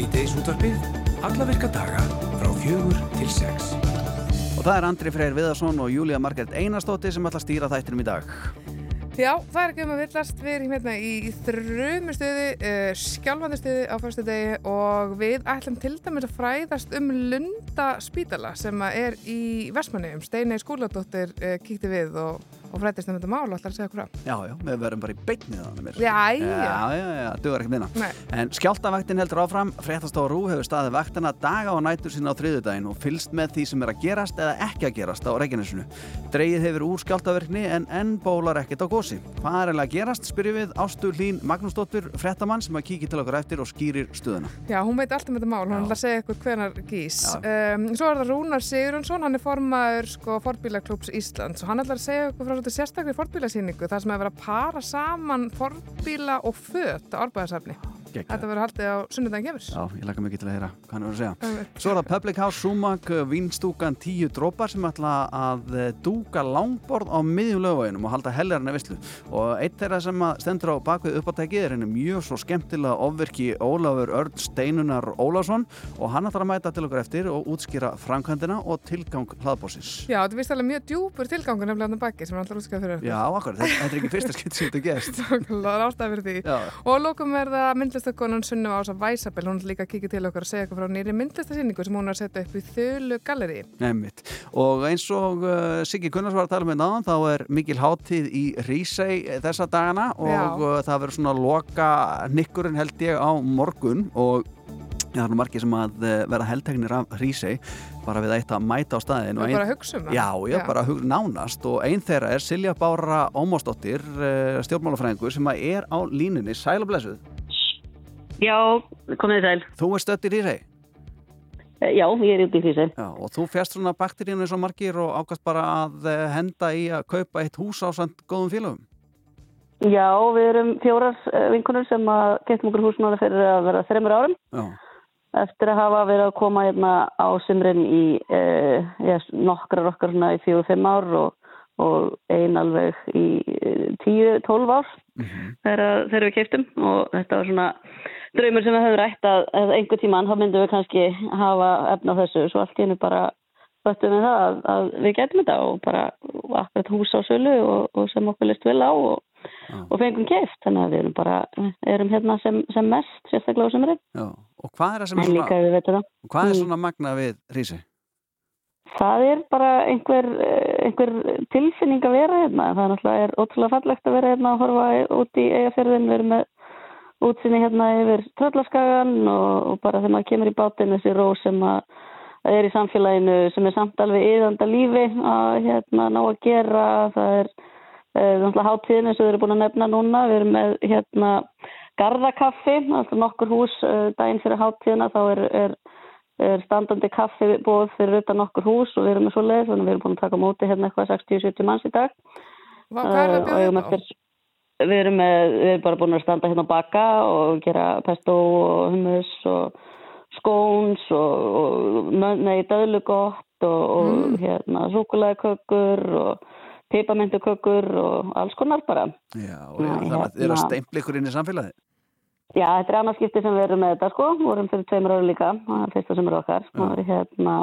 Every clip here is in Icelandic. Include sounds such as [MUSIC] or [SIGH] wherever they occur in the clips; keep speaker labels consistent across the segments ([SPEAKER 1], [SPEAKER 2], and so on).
[SPEAKER 1] Sýteis útvarpið, alla virka daga frá fjögur til sex.
[SPEAKER 2] Og það er Andri Freyr Viðarsson og Júlia Margret Einarstóttir sem ætla að stýra þættinum í dag.
[SPEAKER 3] Já, það er ekki um að villast, við erum hérna í þrjumustöði, uh, skjálfandi stöði á fyrstu degi og við ætlum til dæmis að fræðast um Lunda spítala sem er í Vestmanni um Steinei skóladóttir uh, kíkti við og og frættist um þetta mál og ætlar að segja okkur frá.
[SPEAKER 2] Já, já, við verðum bara í beignið þannig.
[SPEAKER 3] Já,
[SPEAKER 2] já. Já, já, já, duður ekkert minna. En skjáltavaktin heldur áfram, fréttastofa Rú hefur staðið vaktina daga og nætur sína á þriðudaginn og fylst með því sem er að gerast eða ekki að gerast á Reykjanesinu. Dreigið hefur úr skjáltaverkni en enn bólar ekkert á gósi. Hvað er eiginlega að gerast, spyrjum við Ástu Hlín Magnúsdóttir, fréttamann sem að kíkja til okkur eftir og skýrir stuðuna.
[SPEAKER 3] Já, hún veit allt um þetta mál, hún ætlar að að segja ykkur frá sérstaklega fornbílasýningu þar sem hefur verið að para saman fornbíla og fött á árbæðarsafni. Þetta verður haldið á sunnudagin gefurs.
[SPEAKER 2] Já, ég lakka mikið til að heyra hvað hann verður að segja. Svo er það Public House Sumak vinstúkan 10 drópar sem ætla að eh, dúka langborð á miðjum lögvæginum og halda helgarna visslu. Og eitt þeirra sem stendur á bakvið uppáttækið er henni mjög svo skemmtilega ofverki Ólafur Örd Steinunar Ólafsson og hann ætlar að mæta til okkur eftir og útskýra framkvæmdina og tilgang hlaðbósins.
[SPEAKER 3] Já, þetta vist alveg mjög djúpur tilgangur nefnilega [LAUGHS] að.
[SPEAKER 2] Já.
[SPEAKER 3] Já. Myndlistakonan Sunnu Ása Væsabel, hún er líka að kíkja til okkar og segja okkur frá nýri myndlistasýningu sem hún er að setja upp í þölu galleri.
[SPEAKER 2] Nefnitt. Og eins og uh, Siggi Gunnars var að tala með náðan, þá er mikil hátíð í Rísei þessa dagana og uh, það verður svona loka nikkurinn held ég á morgun og Já, það er nú margir sem að vera heldtegnir af Hrísei bara við eitt að mæta á staðin
[SPEAKER 3] og ein... bara hugsa um það
[SPEAKER 2] já, já, já, bara hug, nánast og einn þeirra er Silja Bára Ómásdóttir stjórnmálafræðingur sem er á línunni Sæl og blessuð
[SPEAKER 4] Já, komið sæl.
[SPEAKER 2] Þú er stött í Hrísei
[SPEAKER 4] uh, Já, ég er út í Hrísei
[SPEAKER 2] Og þú fjast svona bakterínu eins og margir og ákast bara að henda í að kaupa eitt hús á samt góðum félagum
[SPEAKER 4] Já, við erum fjórar vinkunur sem að getum okkur húsnáði fyrir að vera þreymur árum. Já. Eftir að hafa verið að koma hérna á simrin í eh, ja, nokkrar okkar svona í fjóðu fimm ár og, og ein alveg í tíu, tólf ár. Mm -hmm. þegar, þegar við keiptum og þetta var svona draumur sem við höfum rætt að, að einhver tíman þá myndum við kannski hafa efna á þessu svo allt í hennu bara vöttum við það að, að við getum þetta og bara akkurat hús á sölu og, og sem okkur list vel á og, og fengum keift þannig að við erum bara erum hérna sem, sem mest sérstaklega á sömurinn
[SPEAKER 2] Og hvað er það sem er svona, hvað er mm. svona magna við Rísi?
[SPEAKER 4] Það er bara einhver, einhver tilfinning að vera hérna. Það er er ótrúlega fallegt að vera hérna að horfa út í eigafjörðin. Við erum með útsinni hérna yfir tröllaskagan og, og bara þegar maður kemur í bátinn þessi ró sem að er í samfélaginu sem er samt alveg yðanda lífi að hérna ná að gera. Það er eh, náttúrulega háttíðin eins og við erum búin að nefna núna. Við erum með hérna Garðakaffi, alltaf nokkur hús uh, daginn fyrir háttíðina þá er, er, er standandi kaffi bóð fyrir utan nokkur hús og við erum með svo leið þannig að við erum búin að taka móti hérna eitthvað 60-70 manns í dag.
[SPEAKER 3] Hvað er það bjóðið þá?
[SPEAKER 4] Við erum, með, við erum bara búin að standa hérna á baka og gera pesto og hummus og skóns og, og döðlugott og, og mm. hérna súkulæðkökur og pipamyndukökur og alls konar bara.
[SPEAKER 2] Já, og Næ, þannig að þið eru að hérna- steimpla ykkur inn í samfélagið?
[SPEAKER 4] Já, þetta er annarskipti sem við erum með þetta sko, vorum fyrir tveimur ári líka, það er fyrsta sem er okkar, er hérna,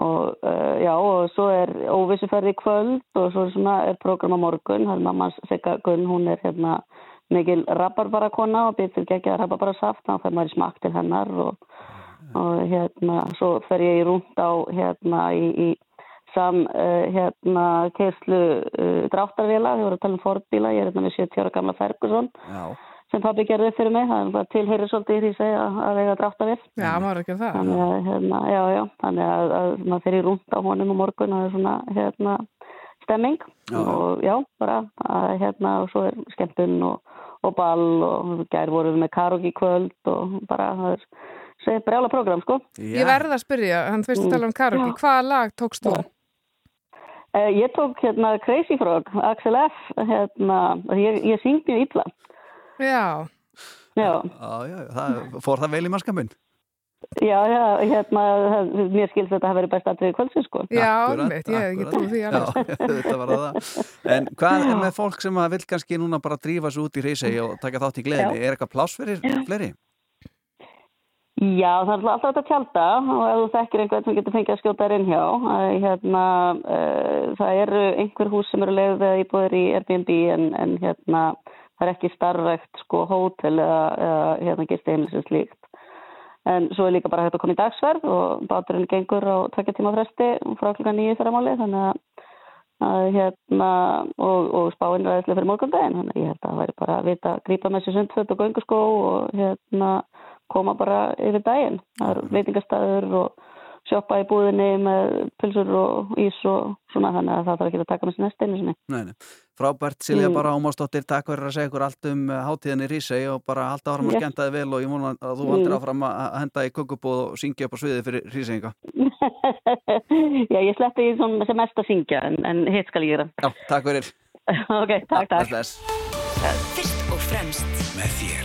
[SPEAKER 4] og uh, já, og svo er óvissuferði kvöld og svo er, program á morgun, það er mammas Sigga Gunn, hún er hérna mikil rabarbarakona og byrð fyrir gegja rabarbarasaft, þá fer maður í smakt til hennar og, og hérna, svo fer ég í rúnd á hérna í, í sam uh, hérna keislu uh, dráttarvila, við vorum að tala um forbíla, ég er hérna með 70 ára gamla Ferguson. Já sem pabbi gerði fyrir mig, það er bara tilheyri svolítið í því segja að vega drafta við.
[SPEAKER 3] Já, maður ekki það.
[SPEAKER 4] Þannig að, hérna, já, já, þannig að, að maður fyrir rúnt á honum og morgun og það er svona, hérna, stemming já. og já, bara, að, hérna, og svo er skemmtun og, og ball og gær voru við með karaoke kvöld og bara, það er, segir brjála program, sko.
[SPEAKER 3] Já. Ég verði að spyrja, hann fyrst að tala um karaoke, hvaða lag tókst þú?
[SPEAKER 4] Uh, ég tók, hérna, Crazy Frog, Axel F, hérna, ég, ég syng mjög illa.
[SPEAKER 3] Já.
[SPEAKER 4] Já.
[SPEAKER 2] Já, já, það, fór það vel í mannskapin?
[SPEAKER 4] Já, já, hérna, mér skilst þetta að hafa verið best aðrið kvöldsins, sko.
[SPEAKER 3] Já, alveg, ég hef ekki trúið því
[SPEAKER 2] alveg. Já, [LAUGHS] þetta var það. En hvað er með fólk sem vil kannski núna bara drífa svo út í reysegi og taka þátt í gleðinni? Er eitthvað pláss fyrir fleiri?
[SPEAKER 4] Já, það er alltaf þetta tjálta og ef þú þekkir einhvern sem getur fengið að skjóta þér inn hjá hérna, uh, það eru einhver hús sem eru leiðið eða íbúðir í Airbnb en, en hérna, það er ekki starfvegt sko hótel eða, eða hérna, gist eilinsins líkt en svo er líka bara hægt að koma í dagsverð og báturinn gengur á tvekja tíma fresti frá klukka nýju þeirra máli þannig að, að hérna og, og spáinn ræðislega fyrir morgundaginn þannig að ég held að það væri bara að vita að grípa með sér sundföld og gönguskó og hérna koma bara yfir daginn. Það eru veitingastæður og sjoppa í búðinni með pilsur og ís og svona þannig að það þarf ekki að taka með sér næst einu sinni.
[SPEAKER 2] Nei, nei. Frábært Silja mm. bara ámástóttir, takk fyrir að segja ykkur allt um eh, hátíðinni í Rísei og bara halda áfram að yes. skenda þið vel og ég vona að þú haldir mm. áfram að henda í kukubóð og syngja upp á sviði fyrir Ríseinga. [LAUGHS]
[SPEAKER 4] Já, ég sleppti í sem mest að syngja en, en hitt skal ég gera.
[SPEAKER 2] Já, takk fyrir. [LAUGHS]
[SPEAKER 4] ok, takk, takk.
[SPEAKER 5] Fyrst og fremst með þér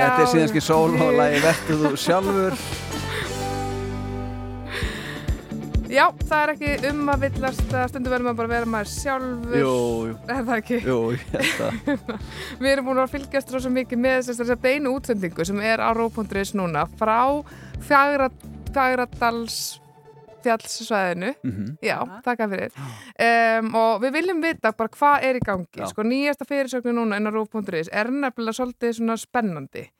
[SPEAKER 2] Þetta er síðanski sól og lagi [LAUGHS] Vertu þú sjálfur.
[SPEAKER 3] Já, það er ekki um að villast að stundum verðum að bara vera maður sjálfur.
[SPEAKER 2] Jú, jú.
[SPEAKER 3] Er það ekki?
[SPEAKER 2] Jú, ég held að [LAUGHS]
[SPEAKER 3] Við erum búin að fylgjast rosa mikið með þess að beinu útsendingu sem er á Ró.is núna frá Fagradals fjallsvæðinu mm -hmm. Já, takk að fyrir um, og við viljum vita bara hvað er í gangi sko nýjasta fyrirsögnu núna en á Ró.is er nefnilega svolítið svona spennandi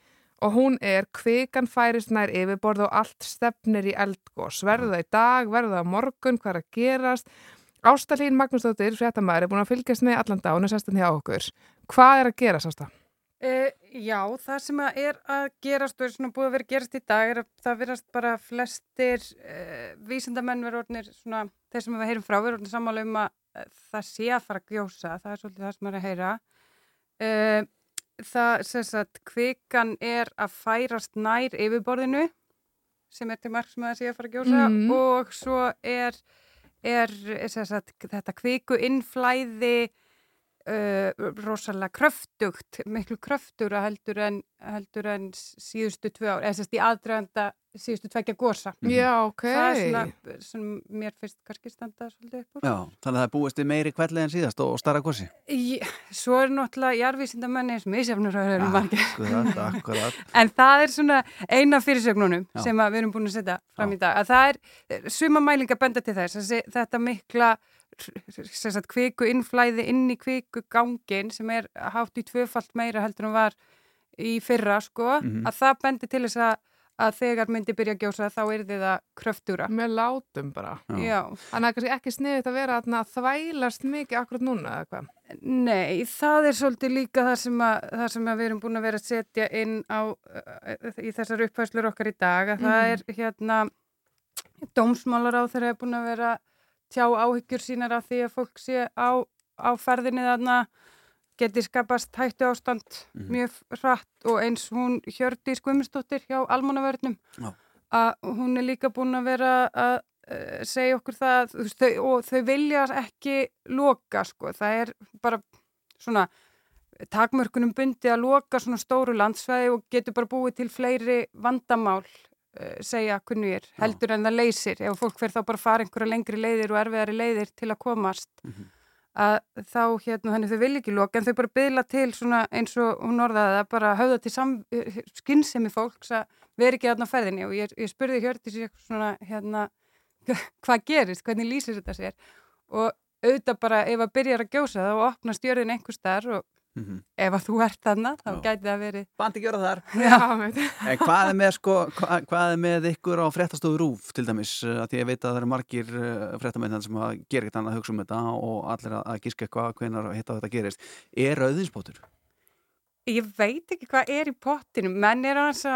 [SPEAKER 3] og hún er kvikan færist nær yfirborð og allt stefnir í eldgós. Verður það í dag, verður það á morgun, hvað er að gerast? Ástalín Magnúsdóttir, fréttamaður, er búin að fylgjast með allan er sestan hjá okkur. Hvað er að gerast, Ásta?
[SPEAKER 6] Uh, já, það sem að er að gerast og er svona búið að vera gerast í dag er að það verðast bara flestir uh, vísindamenn verður orðinir svona, þeir sem við heyrum frá, verður orðinir sammála um að uh, það sé að fara að gjósa, það er svolítið það sem er að heyra. Það, sem sagt, kvikan er að færast nær yfirborðinu sem er til marg sem það sé að fara að gjósa mm. og svo er, er sagt, þetta kviku innflæði uh, rosalega kröftugt, miklu kröftur að heldur en, heldur en síðustu tvö ár, eða sérst í aðdraganda síðustu tveggja gósa.
[SPEAKER 3] Mhm. Já, ok.
[SPEAKER 6] Það er svona, svona mér finnst kannski standa svolítið upp úr.
[SPEAKER 2] Já, þannig að það búist meiri kvelli en síðast og starra gósi.
[SPEAKER 6] Svo er náttúrulega jarðvísindamenni sem ísefnur að höfum margir.
[SPEAKER 2] Akkurat, akkurat. [LAUGHS]
[SPEAKER 6] en það er svona eina fyrirsögnunum Já. sem við erum búin að setja fram Já. í dag. Að það er suma mælinga benda til þess að þetta mikla kviku innflæði inn í kviku gangin sem er hátt í tvöfalt meira heldur en var í fyrra sko, mm -hmm. að það bendi til þess að að þegar myndi byrja að gjósa þá er þið að kröftúra.
[SPEAKER 3] Með látum bara.
[SPEAKER 6] Já.
[SPEAKER 3] Þannig að kannski ekki sniðið að vera að þvælast mikið akkurat núna eða hvað?
[SPEAKER 6] Nei, það er svolítið líka það sem, að, það sem við erum búin að vera að setja inn á, í þessar upphæslur okkar í dag að mm. það er hérna dómsmálar á þeirra er búin að vera tjá áhyggjur sínar af því að fólk sé á, á ferðinni þarna geti skapast hættu ástand mm -hmm. mjög hratt. Og eins hún Hjördi Skvumistóttir hjá Almannavörnum að hún er líka búin að vera að uh, segja okkur það þau, og þau vilja ekki loka sko, það er bara svona takmörkunum bundi að loka svona stóru landsvæði og getur bara búið til fleiri vandamál segja hvernig er, heldur en það leysir. Ef fólk fer þá bara fara einhverja lengri leiðir og erfiðari leiðir til að komast mm -hmm að þá hérna þannig þau vil ekki loka en þau bara byðla til svona eins og hún orðaði að bara höfða til skinnsemi fólks að veri ekki aðna ferðinni. Og ég, ég spurði Hjördi sér svona hérna [LAUGHS] hvað gerist, hvernig lýsir þetta sér? Og auðvitað bara ef að byrja að gjósa þá opnast jörðin einhver starf og Mm -hmm. ef að þú ert þarna, þá gæti það verið
[SPEAKER 2] Bandi gjöra þar [LAUGHS]
[SPEAKER 6] en
[SPEAKER 2] hvað er, með, sko, hvað, hvað er með ykkur á fréttastofu Rúf til dæmis að því að ég veit að það eru margir uh, fréttamenn sem að gera ekkert annað að hugsa um þetta og allir að, að gíska eitthvað hvenar hitta þetta gerist er auðinspótur?
[SPEAKER 6] Ég veit ekki hvað er í pottinu menn er að,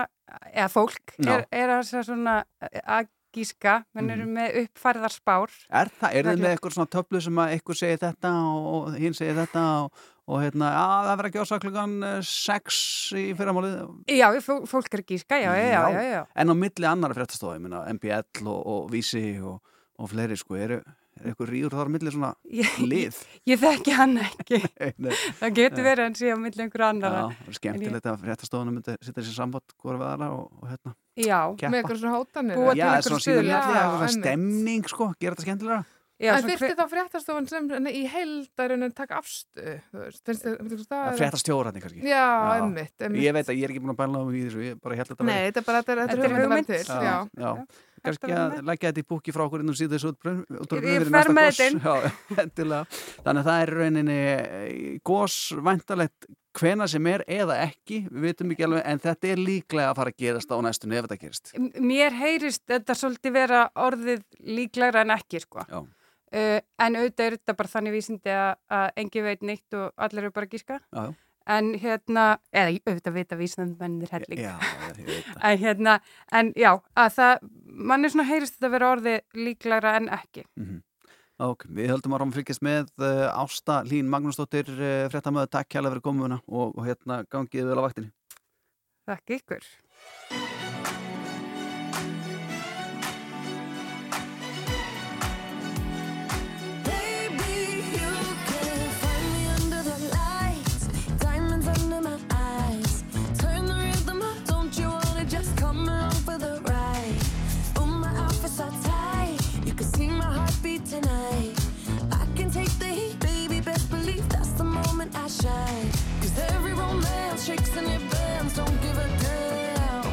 [SPEAKER 6] eða fólk Já. er, að svona að gíska, menn eru mhm. með uppfærðar spár
[SPEAKER 2] Er það? Er þið með eitthvað svona töflu sem að ykkur segir þetta og hinn segir þetta og og hérna, já, það verður ekki ásaka klukkan 6 í fyrramálið.
[SPEAKER 6] Já, fólk er ekki í skæja, já, já, já, já
[SPEAKER 2] En á milli annara fréttastofa, ég minna MBL og, og Vísi og, og fleiri, sko, eru er eitthvað rýður þar á milli svona lið? [LAUGHS]
[SPEAKER 6] Ég þekki hann ekki. [LAUGHS] Það getur verið en síðan á milli einhverju annara
[SPEAKER 2] Já, er skemmtilegt að fréttastofana myndi setja þessi samband hvora við aðra og, og hérna
[SPEAKER 6] Já,
[SPEAKER 3] með eitthvað svona hótanir
[SPEAKER 2] Já, svona síðan stemning, sko, gera þetta skemmtilega
[SPEAKER 3] Já, en þurfti þá fréttastofan sem í heildarinn taka afstu
[SPEAKER 2] fréttastjóran kannski.
[SPEAKER 3] Já, einmitt, einmitt.
[SPEAKER 2] Ég veit að ég er ekki búin að bæla á því þessu ég bara held
[SPEAKER 3] þetta nei, þetta er bara þetta er hugmynd. til
[SPEAKER 2] kannski að leggja þetta í búki frá okkur innum síðu þessu
[SPEAKER 6] ég fer með
[SPEAKER 2] þetta [LAUGHS] þannig að það er rauninni eh, gós væntalegt hvena sem er eða ekki, við veitum ekki alveg en þetta er líklega að fara að gerast á næstunni ef þetta gerist.
[SPEAKER 6] Mér heyrist þetta svolítið vera orðið líklegra en ekki sko. Já. Uh, en auðvitað er þetta bara þannig vísindi að, að engi veit neitt og allir eru bara gíska já. en hérna eða auðvitað veit að vísindamennir helling [LAUGHS] en hérna en já, að það mann er svona heyrist þetta að vera orði líklæra en ekki. Mm -hmm.
[SPEAKER 2] Ok, við höldum að ráma fylgjast með uh, Ásta Lín Magnúsdóttir uh, fréttamöðu, takk hjálpa fyrir komuna og, og hérna gangið vel á vaktinni.
[SPEAKER 6] Takk ykkur
[SPEAKER 7] Cause every romance shakes and it bends, don't give a damn.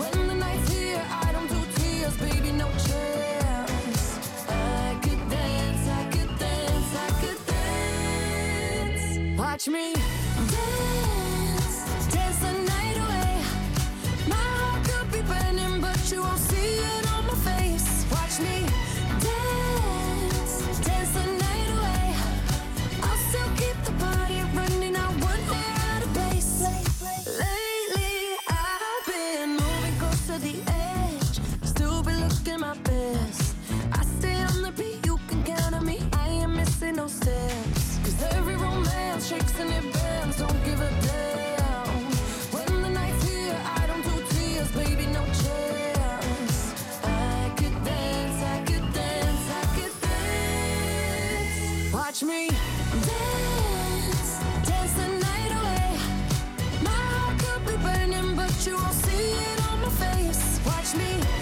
[SPEAKER 7] When the night's here, I don't do tears, baby, no chance. I could dance, I could dance, I could dance. Watch me.
[SPEAKER 8] watch me dance, dance the night away. My heart could be burning, but you won't see it on my face. Watch me.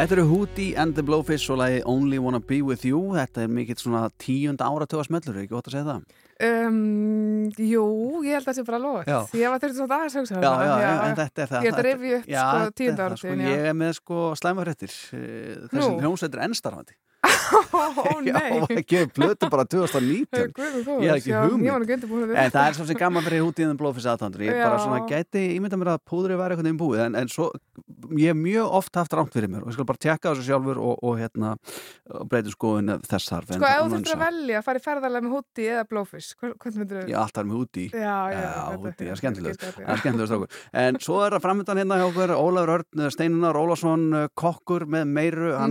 [SPEAKER 2] Þetta eru Hootie and the Blowfish og lagi Only Wanna Be With You Þetta er mikill svona tíund áratöga smellur er ekki gott að segja það?
[SPEAKER 3] Um, jú, ég held að það sé bara lótt. Ég var þurfti svona aðeins að hugsa það.
[SPEAKER 2] já, en þetta er það
[SPEAKER 3] Ég rifja upp sko
[SPEAKER 2] það, sko,
[SPEAKER 3] áratíðin,
[SPEAKER 2] Ég er með sko slæmaréttir Þessi
[SPEAKER 3] Nú.
[SPEAKER 2] hljómsveit er ennstarfandi
[SPEAKER 3] Ó, [LAUGHS]
[SPEAKER 2] Já, og ekki plötu bara 2019?
[SPEAKER 3] Guð minn góður,
[SPEAKER 2] Ég hef ekki
[SPEAKER 3] já,
[SPEAKER 2] hugmynd. En það er svo sem gaman fyrir the Blowfish aðtandur. Ég bara
[SPEAKER 3] Já.
[SPEAKER 2] svona gæti, ég mynda mér að púðri var einhvern veginn búið en, en svo, ég hef mjög oft haft rámt fyrir mér og ég skal bara tjekka þessu sjálfur og, og hérna, og breytum skoðun þess þarf
[SPEAKER 3] Sko, ef þú þurftir að velja að fara í ferðarlega með húti eða blófisk, hvernig myndir
[SPEAKER 2] Ég er alltaf með Hootie
[SPEAKER 3] Já, já,
[SPEAKER 2] Já, Húti, það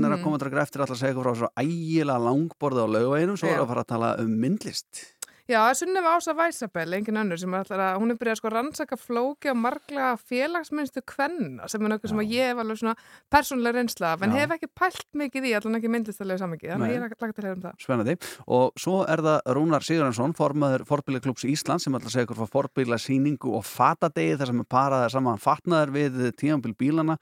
[SPEAKER 2] er
[SPEAKER 3] þetta
[SPEAKER 2] En svo ægilega langborði á laugaveginum, svo er að fara að tala um myndlist
[SPEAKER 3] Já, Sunneva Ása Væsabell, engin önnur sem er að, hún er byrjað sko að rannsaka flóki og marglega félagsmynstu kvenna sem er nokkuð sem að ég hef alveg svona persónulega reynsla af, en hef ekki pælt mikið í, allan ekki myndlistarlega samingi, þannig að ég er að lagt til að um það.
[SPEAKER 2] Spennandi. Og svo er það Rúnar Sigurðansson, formaður Forbílaklubs Íslands sem ætla að segja ykkur frá forbíla síningu og fatadegi þar sem er paraðið saman fatnaður við tímanbíl bílana.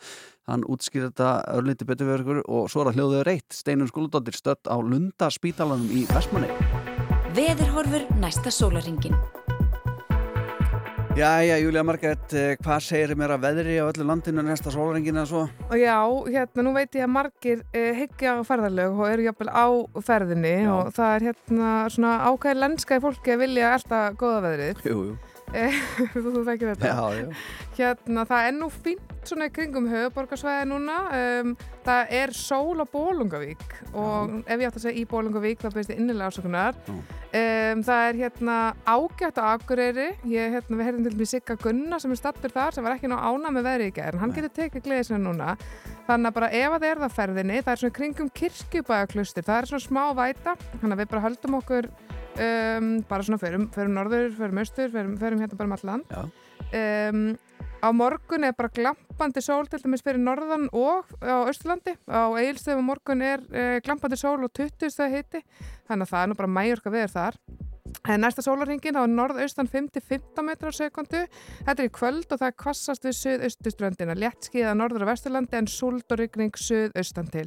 [SPEAKER 2] Hann útskýr þetta örlítið betur við ykkur og svo er það hljóðuður reitt. Steinun Skúldóttir stödd á Lunda spítalanum í Vestmanni.
[SPEAKER 9] Veðurhorfur næsta sólaringin.
[SPEAKER 2] Jæja, Júlía Margrét, eh, hvað segir mér að veðri á öllu landinu næsta sólaringina svo?
[SPEAKER 3] Og já, hérna, nú veit ég að margir uh, hyggja á ferðarlög og eru jafnvel á ferðinni
[SPEAKER 2] Já.
[SPEAKER 3] og það er hérna svona ákveði lenska í fólki að vilja alltaf góða veðrið.
[SPEAKER 2] Jú, jú.
[SPEAKER 3] Þú, [LAUGHS] þú þekkir þetta.
[SPEAKER 2] Já, já.
[SPEAKER 3] Hérna, það er nú fínt svona kringum höfuborgarsvæði núna. Um, það er sól á Bólungavík og ef ég átt að segja í Bólungavík þá byrðist ég innilega ásökunar.
[SPEAKER 2] Já.
[SPEAKER 3] Um, það er hérna ágætt á Akureyri. Ég, hérna, við heyrðum til dæmis Sigga Gunna sem er stattur þar sem var ekki ná ána með veðri í gerð. Hann
[SPEAKER 2] Nei.
[SPEAKER 3] getur tekið gleðið sinna núna. Þannig að bara ef að það er það ferðinni, það er svona kringum kirkjubæðaklustir. Það er svona smá væta. Þannig að við bara höldum okkur um, bara svona förum, förum norður, förum austur, förum, förum hérna bara um all land.
[SPEAKER 2] Já.
[SPEAKER 3] Um, á morgun er bara glampandi sól til dæmis fyrir norðan og á Östurlandi. Á Egilstöðum á morgun er uh, glampandi sól og 20 stað hitti. Þannig að það er nú bara mæjurka veður þar. Næsta sólarringin þá er norðaustan 5-15 metrar á sekundu. Þetta er í kvöld og það kvassast við suðaustuströndina. Létt skíða norður á Vesturlandi en súld og rigning suðaustan til.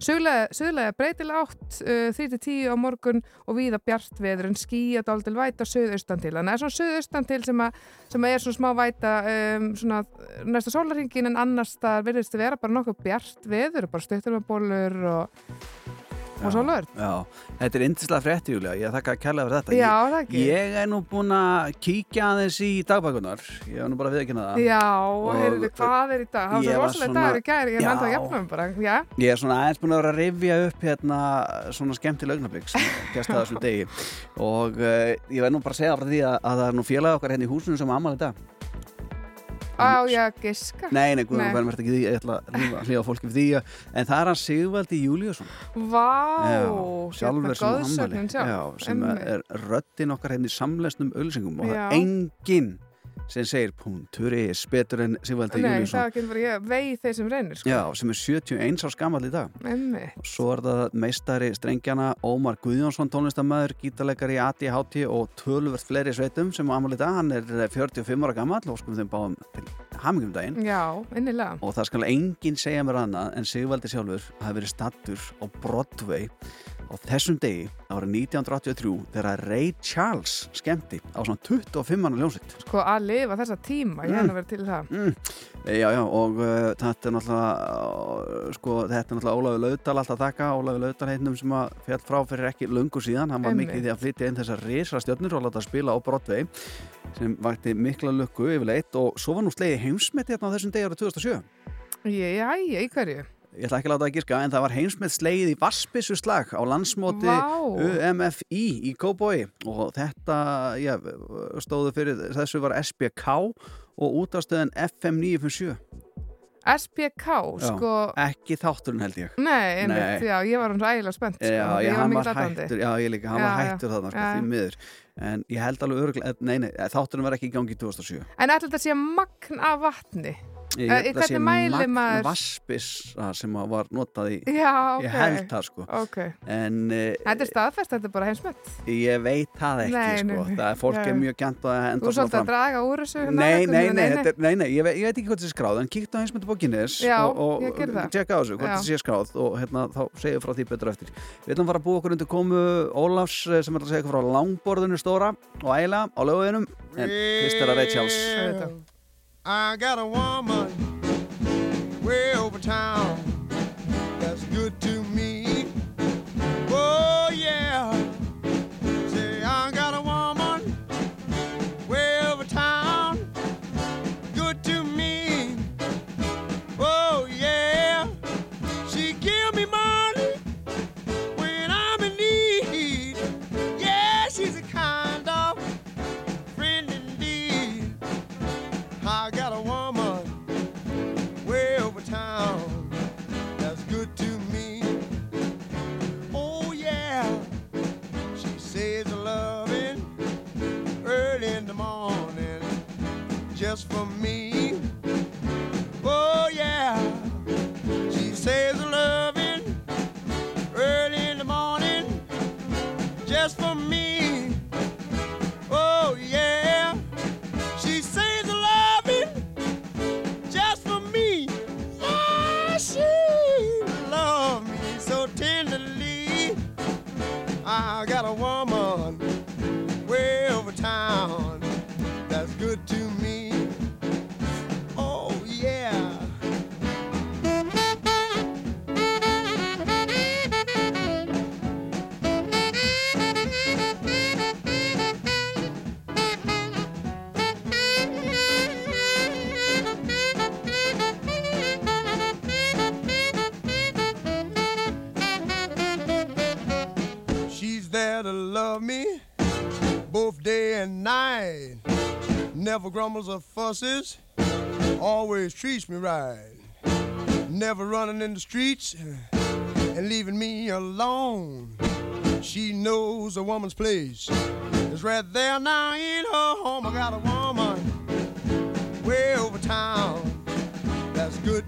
[SPEAKER 3] Suðlega, breytilega átt uh, 3-10 á morgun og víða bjart veður en skíja dál væta suðaustan til. Þannig að það er svona suðaustan til sem, að, sem að er svona smá væta um, svona næsta sólarringin en annars það virðist að vera bara nokkuð bjart veður, bara stuttur með bólur og, og sólur.
[SPEAKER 2] Já, þetta er yndislega frétti, Júlía. Ég þakka að kærlega fyrir þetta.
[SPEAKER 3] Já,
[SPEAKER 2] ég. Ég er nú búin að kíkja aðeins í dagbækunar. Ég hef nú bara viðkynna það.
[SPEAKER 3] Já,
[SPEAKER 2] Og-
[SPEAKER 3] heyrðu, hvað er í dag? Það var
[SPEAKER 2] var
[SPEAKER 3] svo rosalega
[SPEAKER 2] svona-
[SPEAKER 3] dagur í gæri, ég
[SPEAKER 2] Já.
[SPEAKER 3] nefndi að jafna mig bara, já.
[SPEAKER 2] Ég er svona aðeins búin að vera að rifja upp hérna svona skemmtileg augnablik sem gæst að [LAUGHS] þessum degi og uh, ég verð nú bara að segja frá því að, að það er nú félag okkar hérna í húsinu sem amal í dag
[SPEAKER 3] Á, ég að giska.
[SPEAKER 2] Nei, nei, guðum verðum ekki því, ég ætla að hlýfa fólki fyrir því en það er hann Sigvaldi Júliusson
[SPEAKER 3] Vá,
[SPEAKER 2] sjálfur sem. Já, sem er röddin okkar hérna í samlesnum ölsingum og það er enginn sem segir punktur is betur en Sigvaldi
[SPEAKER 3] Nei,
[SPEAKER 2] Júliusson
[SPEAKER 3] það getur bara ég, vegi þeir sem reynir, sko.
[SPEAKER 2] Já, sem er 71 árs gammal í dag
[SPEAKER 3] Emmi.
[SPEAKER 2] og svo er það meistari strengjana Ómar Guðjónsson tónlistamæður, gítarleikari í ADHT og tölvert fleiri sveitum sem á amal í dag, hann er 45 ára gammal og skum þeim báðum til hamingjum daginn
[SPEAKER 3] Já, innilega.
[SPEAKER 2] og það skal enginn segja mér annað en Sigvaldi sjálfur hafi verið stattur á Broadway á þessum degi árið 1983 þegar Ray Charles skemmti á svona 25 manna ljónsitt
[SPEAKER 3] Sko að lifa þessa tíma, ég hef að vera til það.
[SPEAKER 2] mm. Já, já, og uh, þetta er náttúrulega uh, sko, þetta er náttúrulega Ólafur Laudal alltaf þakka, Ólafur Laudal heitnum sem að fjall frá fyrir ekki löngu síðan hann var
[SPEAKER 3] Einmitt.
[SPEAKER 2] mikið því að flytja inn þessar risa stjörnur og láta spila á Broadway sem vakti mikla lukku yfirleitt og svo var nú slegið heimsmeti hérna á þessum degi árið 2007
[SPEAKER 3] Jæja, í hverju?
[SPEAKER 2] Ég ætla ekki að láta það gíska en það var heimsmet slegið í Vassbissu slag á landsmóti. UMFI í Kóboi og þetta já, stóðu fyrir þessu var SBK og útastöðin FM 957
[SPEAKER 3] SPK,
[SPEAKER 2] Já,
[SPEAKER 3] sko...
[SPEAKER 2] ekki þátturinn held ég
[SPEAKER 3] Nei, einmitt,
[SPEAKER 2] Nei.
[SPEAKER 3] já, ég var hann rægilega spennt, sko.
[SPEAKER 2] Já,
[SPEAKER 3] ég
[SPEAKER 2] hann var hættur, já, ég líka, hann
[SPEAKER 3] Já,
[SPEAKER 2] var hættur þarna, sko, því miður en ég held alveg öruglega, nei, nei, þátturinn var ekki í gangi í 2007
[SPEAKER 3] En ætla þetta sé magn af vatni?
[SPEAKER 2] Ég
[SPEAKER 3] Eh,
[SPEAKER 2] held að sé
[SPEAKER 3] hvernig mælir
[SPEAKER 2] magn
[SPEAKER 3] maður-
[SPEAKER 2] Vassbissa sem var notað í
[SPEAKER 3] Já, ok.
[SPEAKER 2] ég held það, sko
[SPEAKER 3] Ok.
[SPEAKER 2] en uh,
[SPEAKER 3] Þetta er staðfest, þetta er bara heimsmett.
[SPEAKER 2] ég veit það ekki,
[SPEAKER 3] Nei,
[SPEAKER 2] sko
[SPEAKER 3] nei,
[SPEAKER 2] það er fólk er
[SPEAKER 3] Nei.
[SPEAKER 2] mjög gænt að
[SPEAKER 3] Þú
[SPEAKER 2] enda
[SPEAKER 3] er svolítið að draga úr þessu. hérna,
[SPEAKER 2] Nei, nei,
[SPEAKER 3] veginn,
[SPEAKER 2] nei, þetta er, nei, nei, ég veit, ég veit ekki hvað þessi skráð en kíkta á
[SPEAKER 3] Já,
[SPEAKER 2] og, og
[SPEAKER 3] það.
[SPEAKER 2] tjekka á þessu,
[SPEAKER 3] Já.
[SPEAKER 2] þessi sé skráð og hérna, þá segja frá því betur eftir Við ætlum að fara að búa okkur undir komu Ólafs eh, sem er að segja ykkur frá langborðinu stóra og æla á löguðinum en fyrst er
[SPEAKER 10] I got a woman way over town Never grumbles or fusses, always treats me right. Never running in the streets and leaving me alone. She knows a woman's place is right there now in her home. I got a woman way over town that's good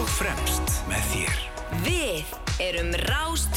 [SPEAKER 1] og fremst með þér.
[SPEAKER 11] Við erum Rástfö.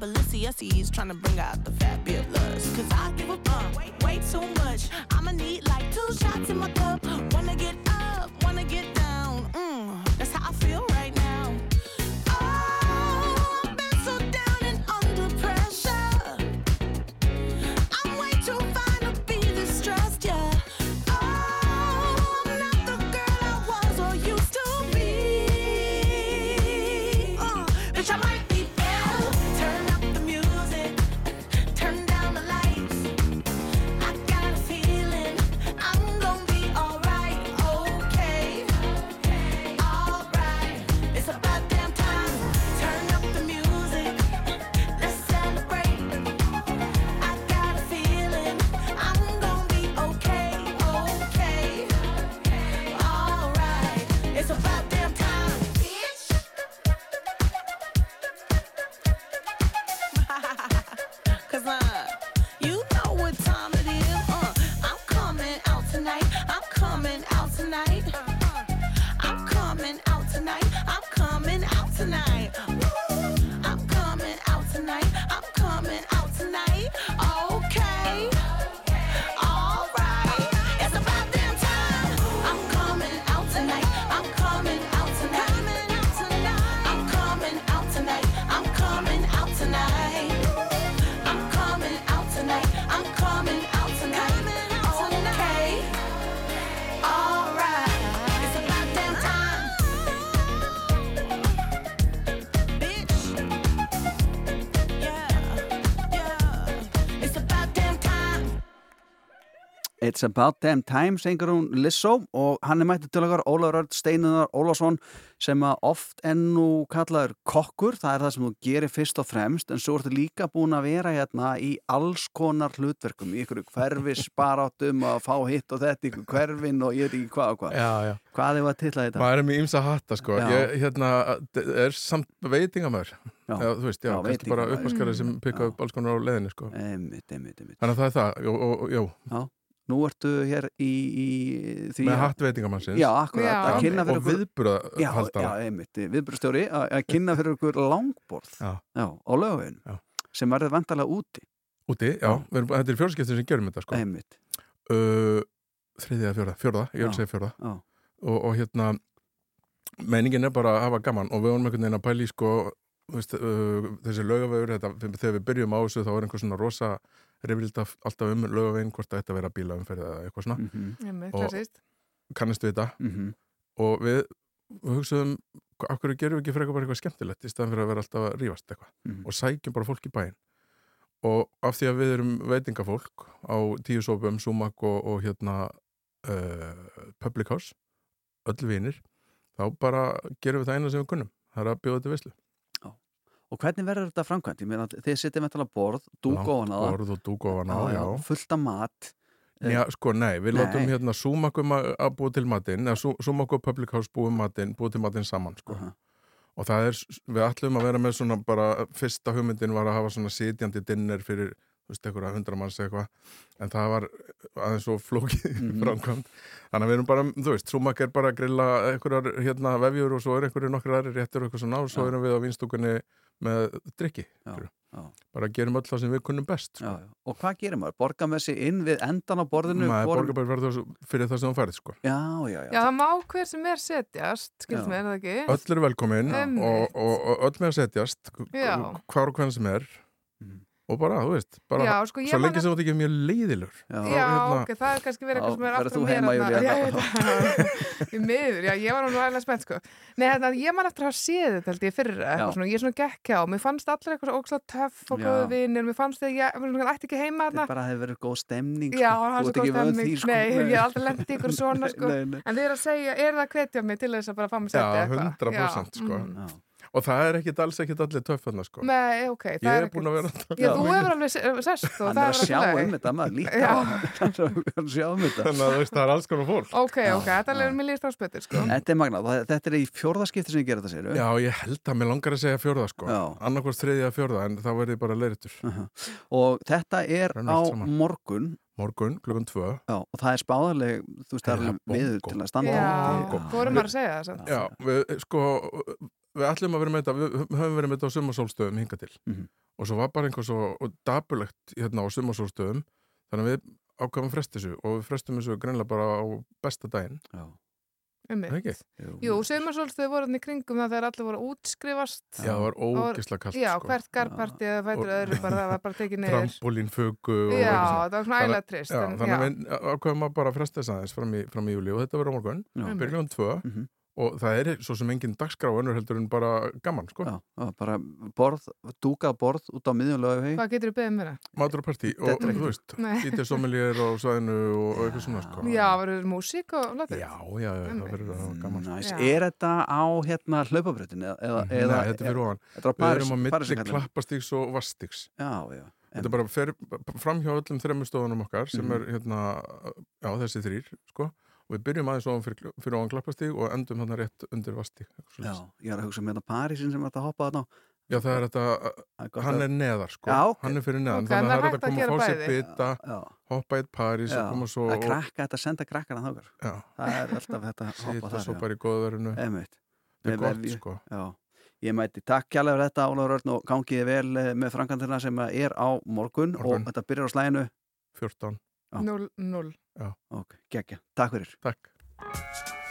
[SPEAKER 7] My
[SPEAKER 12] Balenciennes, trying to bring out the fabulous. Cause I give a fuck way, way too much. It's About Damn Time,
[SPEAKER 2] sengur hún Lissó og hann er mættið til okkar Ólafur Örd Steinunar Ólafsson sem að oft ennú kallaður kokkur, það er það sem þú gerir fyrst og fremst, en svo ertu líka búin að vera hérna í alls konar hlutverkum, í ykkur hverfis baráttum að fá hitt og þetta, ykkur hverfin og ég veit ekki hvað og hvað.
[SPEAKER 13] Já, já.
[SPEAKER 2] Hvað er það til að þetta?
[SPEAKER 13] Maður er með ýmsa hatta sko. Ég hérna, er samt veitingamör
[SPEAKER 2] Já.
[SPEAKER 13] Já, þú veist, já, kannski bara uppaskarið sem pikka upp alls konar á leiðinni sko. Þannig að það er það, jú, jú,
[SPEAKER 2] Já, nú ertu hér í, í því
[SPEAKER 13] með
[SPEAKER 2] að-
[SPEAKER 13] hatt veitingamannsins.
[SPEAKER 2] Já, akkurat,
[SPEAKER 3] Já.
[SPEAKER 2] að kynna fyrir
[SPEAKER 13] og
[SPEAKER 2] okkur
[SPEAKER 13] viðbúra
[SPEAKER 2] Já, já,
[SPEAKER 13] haldara
[SPEAKER 2] einmitt, viðbrustjóri að að kynna fyrir okkur langborð.
[SPEAKER 13] Já.
[SPEAKER 2] á lögaveginu
[SPEAKER 13] Já.
[SPEAKER 2] sem verður vantarlega úti.
[SPEAKER 13] Úti, já, við erum, þetta er fjórskiptin sem gerum þetta sko.
[SPEAKER 2] Einmitt,
[SPEAKER 13] uh, Þriðja, fjórða, fjórða, ég vil
[SPEAKER 2] Já.
[SPEAKER 13] segja fjórða.
[SPEAKER 2] Já,
[SPEAKER 13] og, og hérna meiningin er bara að hafa gaman og við vorum einhvern veginn að pæli sko þú veist, uh, þessi lögavegur þetta, þegar við byrjum á þessu þá er einhver svona rosa reyfrilda alltaf um lögavegin hvort það ætti að vera bílaumferð eða eitthvað svona.
[SPEAKER 2] Mhm,
[SPEAKER 3] Einmitt,
[SPEAKER 13] Og- kannistu þetta
[SPEAKER 2] mhm,
[SPEAKER 13] og við, við hugsaðum af hverju gerum við ekki frekar bara eitthvað skemmtilegt í staðan fyrir að vera alltaf að rífast eitthvað?
[SPEAKER 2] Mhm.
[SPEAKER 13] og sækjum bara fólk í bæinn. Og af því að við erum veitingafólk á tíu sópum, Sumak og, og hérna uh, Public House öll vinir þá bara gerum við það eina sem við kunnum. Það er að bjóða þetta vislu
[SPEAKER 2] og hvernig verður þetta framkvæmt? Ég meina, þið sittum með tala borð, dúk ofan á það
[SPEAKER 13] Borð og dúk ofan á, já,
[SPEAKER 2] fullt af mat
[SPEAKER 13] Já, sko, nei, við
[SPEAKER 2] Nei.
[SPEAKER 13] látum hérna Sumakum að búa til matinn eða Sumak og Public House búa, matinn, búa til matinn saman, sko
[SPEAKER 2] Aha.
[SPEAKER 13] og það er, við ætlum að vera með svona bara, fyrsta hugmyndin var að hafa svona sitjandi dinner fyrir, þú veist, einhverja hundra manns eitthvað, en það var aðeins svo flókið
[SPEAKER 2] Mhm.
[SPEAKER 13] framkvæmt þannig að við erum bara, þú veist, Sumak er bara að grilla einhverjar, hérna, vefjur og svo er einhverju nokkur aðri réttur og eitthvað svona og svo erum við á vinstúkunni með drikki,
[SPEAKER 2] Já, já.
[SPEAKER 13] bara gerum öll það sem við kunnum best,
[SPEAKER 2] Já,
[SPEAKER 13] sko
[SPEAKER 2] já. og hvað gerir maður? Borga með sig inn við endan á borðinu
[SPEAKER 13] maður
[SPEAKER 2] hvorum-
[SPEAKER 13] borgar bara verður fyrir það sem þú færið, sko
[SPEAKER 2] Já, já, já,
[SPEAKER 3] Já, það má hver sem er setjast,
[SPEAKER 2] Já.
[SPEAKER 3] skilst mér, er það ekki?
[SPEAKER 13] öll eru velkomin og, og, og öll með að setjast
[SPEAKER 3] Já.
[SPEAKER 13] hvar og hvernig sem er. Og bara, þú veist, bara
[SPEAKER 3] Já, sko, ég
[SPEAKER 13] svo lengi sem þú ekki mjög leiðilur
[SPEAKER 2] Já.
[SPEAKER 3] Já,
[SPEAKER 13] hérna-
[SPEAKER 3] ok, það er kannski verið eitthvað sem er aftur.
[SPEAKER 2] Júlía,
[SPEAKER 3] Já, ég miður, já, ég var nú alveg spennt, sko. Nei, hérna, ég man eftir að hafa séð þetta, held ég, fyrir
[SPEAKER 2] Já.
[SPEAKER 3] eitthvað svona, ég er svona gekk hjá, mér fannst allir eitthvað svo ógslag töff og góðu vinir, mér fannst þegar ég, mér svona, ætti ekki heima
[SPEAKER 2] Þetta
[SPEAKER 3] þarna.
[SPEAKER 2] er bara að hefur verið góð stemning sko.
[SPEAKER 3] Já, það er svo góð
[SPEAKER 2] því, sko.
[SPEAKER 3] Nei, ég hef aldrei lendið ykkur svona, [LAUGHS] sko. En þið er að segja, er það að hvetja mig til þess að bara fá mig
[SPEAKER 13] Já,
[SPEAKER 3] setja eitthvað?
[SPEAKER 13] 100%.
[SPEAKER 2] Já.
[SPEAKER 14] og það er ekkit alls ekkit allir töffarna sko.
[SPEAKER 3] Nei, ok, það
[SPEAKER 14] Ég
[SPEAKER 3] er
[SPEAKER 14] er búin að vera
[SPEAKER 3] Já, þú hefur alveg se- sest og
[SPEAKER 2] Hann
[SPEAKER 3] það
[SPEAKER 2] er að sjá
[SPEAKER 3] alveg
[SPEAKER 2] um þetta maður líka. [LAUGHS] Hann er að sjá um þetta
[SPEAKER 14] þannig að þú veist, það er alls konar fólk
[SPEAKER 3] Ok, ok, þetta er mér líst á spötur, sko.
[SPEAKER 2] Þetta er magnað, Það- þetta er í fjórðaskipti sem ég gera þetta sér
[SPEAKER 14] Já, ég held að mér langar að segja fjórða sko
[SPEAKER 2] Já.
[SPEAKER 14] annarkvort þriðja fjórða en þá verði bara leiritur
[SPEAKER 2] og þetta er á morgun
[SPEAKER 14] morgun, klukkan tvö
[SPEAKER 2] Já, og það er spáðarleg, þú veist, það er
[SPEAKER 14] það er
[SPEAKER 2] viður til að standa
[SPEAKER 3] Já,
[SPEAKER 14] Bongo.
[SPEAKER 3] vorum maður að segja það, samt.
[SPEAKER 14] Já, við, sko, við ætlum að vera með þetta, við höfum verið með þetta á sumarsólstöðum hinga til
[SPEAKER 2] Mhm.
[SPEAKER 14] og svo var bara einhver svo dapulegt hérna á sumarsólstöðum þannig að við ákvæmum frest þessu og við frestum þessu greinlega bara á besta daginn. Er ekki?
[SPEAKER 3] Jú, sömarsólstöðu voru hann í kringum það þegar allir voru að útskrifast.
[SPEAKER 14] Já, það var ógeðslega kalt
[SPEAKER 3] Já,
[SPEAKER 14] sko.
[SPEAKER 3] hvert garparti eða fætur
[SPEAKER 14] Og-
[SPEAKER 3] öðru bara, það var bara tekið niður.
[SPEAKER 14] trampolínfugu og
[SPEAKER 3] Já, það var svona ægilega trist,
[SPEAKER 14] þannig að við ákvæmum að bara fresta þess aðeins fram í, fram í júli og þetta verður á morgun byrjum tvö
[SPEAKER 2] Mhm.
[SPEAKER 14] Og það er svo sem engin dagskrá önnur heldur en bara gaman sko.
[SPEAKER 2] Já, já, bara borð, dúkað borð út á miðjumlega
[SPEAKER 3] Hvað getur þú beðið mér það?
[SPEAKER 14] matur og partí og þú veist sommelier á svæðinu og, og eitthvað svona sko.
[SPEAKER 3] Já, verður músík og latur?
[SPEAKER 14] já, já, já, það verður gaman sko.
[SPEAKER 2] Næs, er þetta á hérna hlaupabrötin eða, eða,
[SPEAKER 14] Nei, þetta er fyrir ofan
[SPEAKER 2] er
[SPEAKER 14] Við erum á milli klappastíks og vastíks
[SPEAKER 2] Já, já
[SPEAKER 14] Þetta er bara fer, fram hjá öllum þremmu stofunum okkar sem
[SPEAKER 2] Mhm.
[SPEAKER 14] er hérna, já þessi þrýr sko. Við byrjum aðeins ofan fyrir, fyrir ofan klappastíg og endum hann rétt undir vastíg
[SPEAKER 2] Já, ég er að hugsa með þetta Parísin sem þetta hoppa þarna á.
[SPEAKER 14] Já, það er þetta,
[SPEAKER 2] Það er
[SPEAKER 14] hann
[SPEAKER 2] að-
[SPEAKER 14] er neðar sko,
[SPEAKER 2] Já, ok.
[SPEAKER 14] hann er fyrir neðan
[SPEAKER 3] Ok,
[SPEAKER 14] þannig að
[SPEAKER 3] það
[SPEAKER 14] það
[SPEAKER 3] er hægt
[SPEAKER 14] að koma að fá sér
[SPEAKER 2] Já,
[SPEAKER 14] hoppa í París og koma svo
[SPEAKER 2] að krakka þetta, senda krakkana
[SPEAKER 14] já,
[SPEAKER 2] Það er alltaf þetta að hoppa
[SPEAKER 14] sita
[SPEAKER 2] þar
[SPEAKER 14] svo bara í góðverinu
[SPEAKER 2] Einmitt.
[SPEAKER 14] það er gott sko.
[SPEAKER 2] Já, ég mæti takk kjærlega fyrir þetta Ólafur Örn og gangiði vel eh, með frangantina sem er á morgun,
[SPEAKER 14] Morgun.
[SPEAKER 2] og þetta byrjar á slæginu
[SPEAKER 14] 14,
[SPEAKER 2] Já.
[SPEAKER 3] 0-0.
[SPEAKER 2] Ok, geggja, takk fyrir
[SPEAKER 14] takk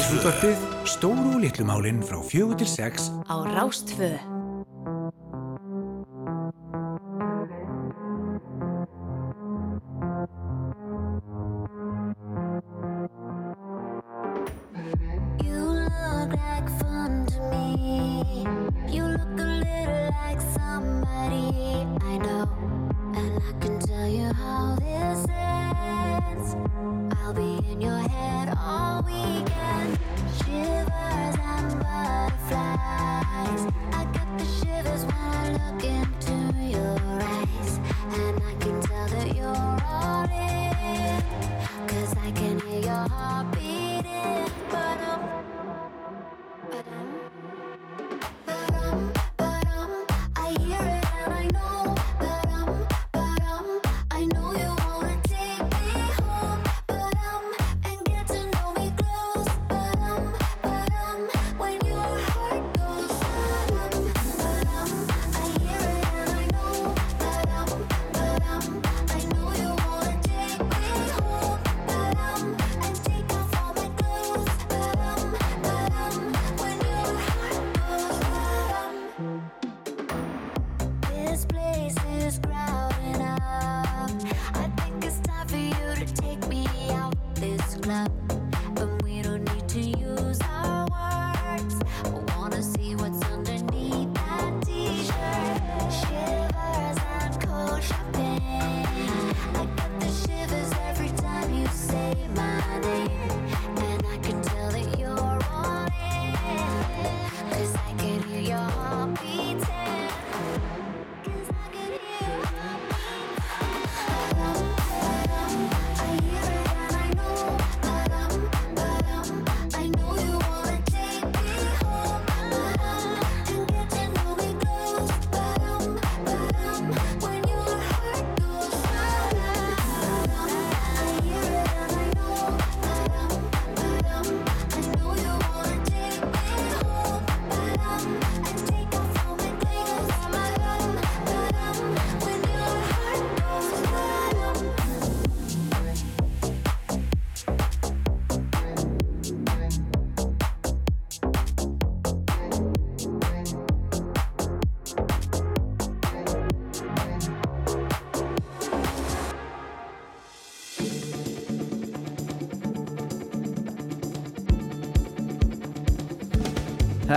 [SPEAKER 1] Síðdeis útvarpið, stóru og litlu málin frá fjögur til sex
[SPEAKER 11] Á Rástfö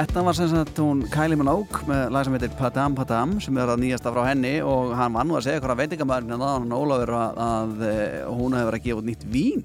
[SPEAKER 2] Þetta var sem sagt hún Kylie Minogue með lag sem heitir Padam Padam sem er að nýjasta frá henni og hann var nú að segja ykkur að veitingamæðurinn að hann Ólafur að, að eh, hún hefur að gefa út nýtt vín.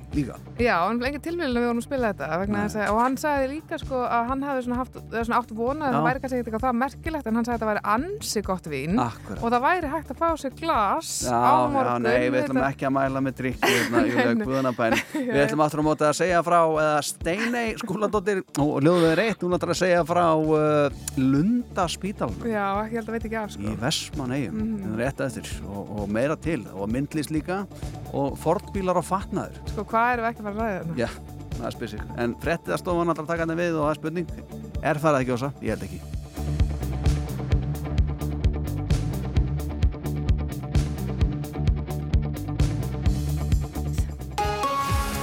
[SPEAKER 3] Já, hann bleið ekki tilvíðin að við vorum að spila þetta vegna þess að, og hann sagði líka sko að hann hefði svona, haft, svona átt vona að
[SPEAKER 2] Já.
[SPEAKER 3] það væri kannski eitthvað það merkilegt en hann sagði að þetta væri ansi gott vín
[SPEAKER 2] Akkurat.
[SPEAKER 3] og það væri hægt að fá sér glas
[SPEAKER 2] Já,
[SPEAKER 3] á
[SPEAKER 2] já,
[SPEAKER 3] morgun
[SPEAKER 2] nei, við ætlum ekki að mæla með drikki hérna. [LAUGHS]
[SPEAKER 3] Já, [LAUGHS]
[SPEAKER 2] Við ætlum aftur á móti að segja frá, eða Steinei skúladóttir og ljóðuð reitt, hún ætlar að segja frá uh, Lunda spítalunum
[SPEAKER 3] Já, ég held að veit ekki af sko
[SPEAKER 2] í Vestmanneigum,
[SPEAKER 3] Mhm.
[SPEAKER 2] mm. rétt eftir og, og meira til, og myndlist líka og fornbílar og fatnaður
[SPEAKER 3] Sko, hvað ekki að fara að ræða þarna?
[SPEAKER 2] Já, það er spyrsig En ætlar að taka henni við og það er spurning. Er farið að gjósa? Ég held ekki.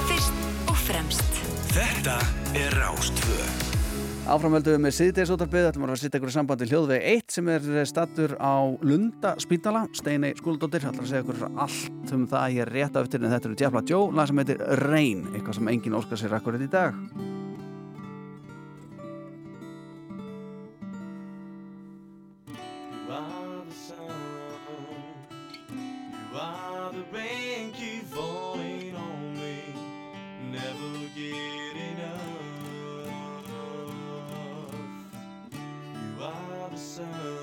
[SPEAKER 11] Fyrst og fremst.
[SPEAKER 1] Þetta er Rástvö
[SPEAKER 2] Áframöldum við með síðdeisótarbið, ætlum að sýta ykkur í sambandi hljóðveg 1 sem er eh, stattur á Lunda spítala, Steinei Skúldóttir, ætlum að segja ykkur allt um það ég er rétt af yttir en þetta eru Djafla Djó, lag sem heitir Reyn, eitthvað sem engin óskar sér akkurat í dag.
[SPEAKER 15] the rain keep falling on me. Never give. sun.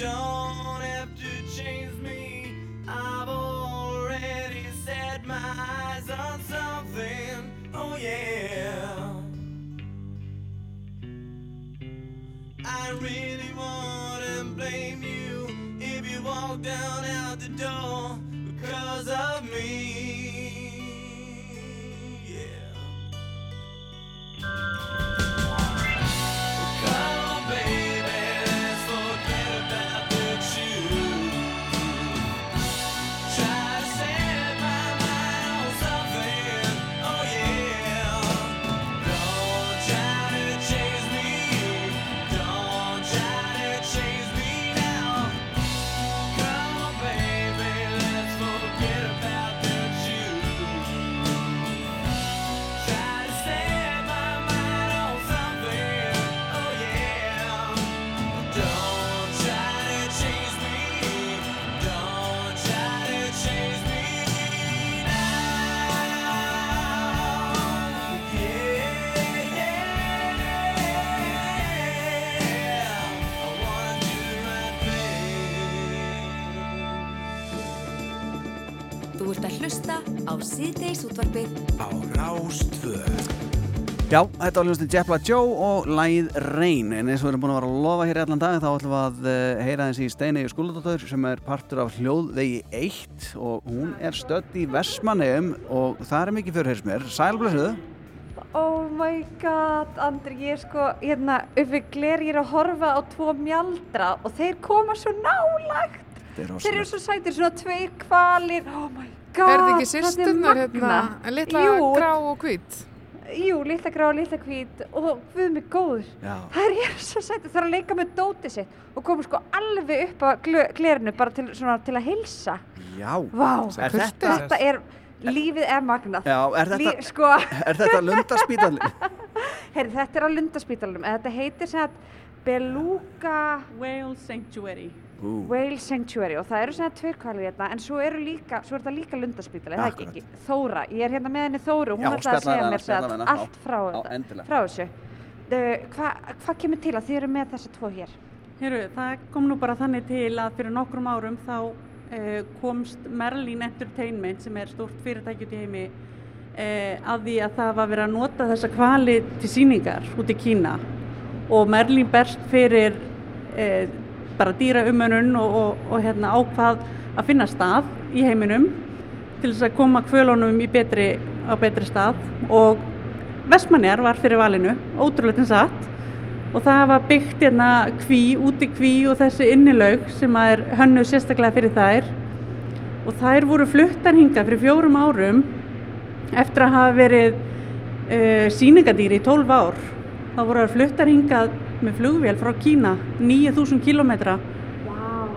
[SPEAKER 15] don't have to change me. I've already set my eyes on something. Oh, yeah. I really wouldn't blame you if you walked down out the door.
[SPEAKER 2] Já, þetta var hljómsnið Jepla Joe og Læð Reyn en eins og við erum búin að vera að lofa hér allan dag þá ætlum við að eh, heyra þessi í Steinei skóladóttur sem er partur af hljóðvegi 1 og hún er stödd í Vestmannegum og það er mikið fyrir hér sem er Sælblöðsöðu
[SPEAKER 16] Oh my god, Andri, ég er sko hérna uppi gler, ég er að horfa á tvo mjaldra og þeir koma svo
[SPEAKER 2] nálagt er
[SPEAKER 16] Þeir eru svo sætir, svona tveir kvalir Oh my god, það
[SPEAKER 3] er magna Er
[SPEAKER 16] þetta ekki
[SPEAKER 3] sýstunnar hérna, litla grá og hvít?
[SPEAKER 16] Jú, litla grá og litla hvít og við mig góður.
[SPEAKER 2] Já.
[SPEAKER 16] Það er svo sætir, það er að leika með dótið sitt og koma sko alveg upp á glerinu bara til, svona, til að heilsa.
[SPEAKER 2] Já.
[SPEAKER 16] Vá,
[SPEAKER 2] Er þetta,
[SPEAKER 16] þetta er, lífið er magnað.
[SPEAKER 2] Já, er þetta,
[SPEAKER 16] Lí, sko,
[SPEAKER 2] er þetta lundarspítalinn? [LAUGHS]
[SPEAKER 16] Heyri, þetta er á Lundaspítalunum, eða þetta heitir sem að Beluga
[SPEAKER 17] Whale Sanctuary.
[SPEAKER 2] Ú.
[SPEAKER 16] Whale Sanctuary og það eru svona tveir kvalir hérna en svo eru líka, svo er þetta líka Lundaspítali, það er ekki, Þóra, ég er hérna með henni Þóru og hún ætlaði að segja mér
[SPEAKER 2] hana,
[SPEAKER 16] allt frá,
[SPEAKER 2] Já,
[SPEAKER 16] þetta- frá þessu. Uh, Hvað hva kemur til að þið eru með þessa tvo hér?
[SPEAKER 17] Heru, það kom nú bara þannig til að fyrir nokkrum árum þá uh, komst Merlin Entertainment sem er stórt fyrirtæki út í heimi uh, að því að það var verið að nota þessa kvali til síningar út í Kína og Merlin berst fyrir uh, bara dýra umönun og, og, og hérna ákvað að finna stað í heiminum til þess að koma kvölunum betri, á betri stað. Og Vestmanjar var fyrir valinu, ótrúlega til satt. Og það var byggt hérna kví, úti kví og þessi innilaug sem er hönnu sérstaklega fyrir þær. Og þær voru fluttar hingað fyrir fjórum árum eftir að hafa verið uh, síningadýri í 12 ár. Þá voru þær fluttar hingað með flugvél frá Kína 9000 kilometra
[SPEAKER 16] wow.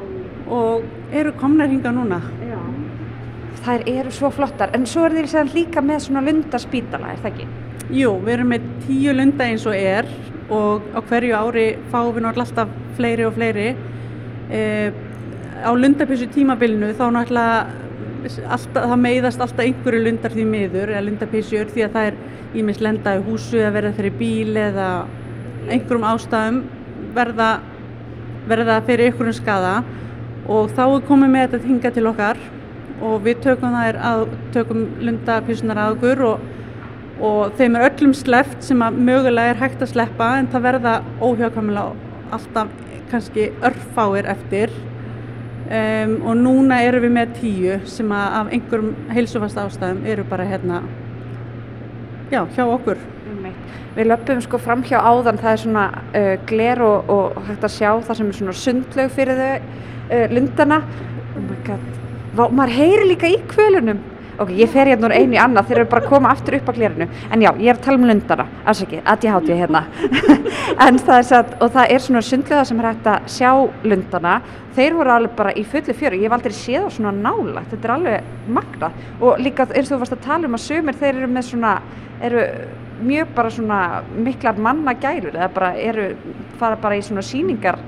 [SPEAKER 17] og eru komnar hingað núna
[SPEAKER 16] Já. Þær eru svo flottar, en svo er þeir sem líka með svona Lundaspítala, er það ekki?
[SPEAKER 17] Jú, við erum með tíu lunda eins og er og á hverju ári fáum við náttúrulega alltaf fleiri og fleiri. E, á lundapísu tímabilinu þá náttúrulega alltaf, það meiðast alltaf einhverju lundar því miður eða lundapísjur því að það er ímis lenda í húsu eða verða fyrir bíl eða einhverjum ástæðum verða, verða fyrir einhverjum skada og þá er komið með þetta hinga til okkar og við tökum að, tökum lundapísunar að okkur og og þeim er öllum sleppt sem að mögulega er hægt að sleppa en það verða óhjákvæmulega alltaf kannski örfáir eftir. Um, og núna erum við með tíu sem að af einhverjum heilsufast ástæðum eru bara hérna já, hjá okkur
[SPEAKER 16] Við löpum sko fram hjá áðan, það er svona uh, gler og, og hægt að sjá það sem er svona sundlaug fyrir þau uh, lundana. Oh my god, Vá, maður heyri líka í kvölunum. Ok, ég fer hérna úr einu í annað, þeir eru bara að koma aftur upp á glerinu. En já, ég er að tala um lundana, afsakið, að ég háti hérna. [LAUGHS] en það er satt, og það er svona sundlauga sem er hægt að sjá lundana. Þeir voru alveg bara í fullu fjöru, ég hef aldrei séð á svona nálægt, þetta er alveg magnað. Og líka eins og þú varst að tala um að sumir, þeir eru með svona, eru mjög bara svona miklar manna gælur eða bara eru, fara bara í svona síningar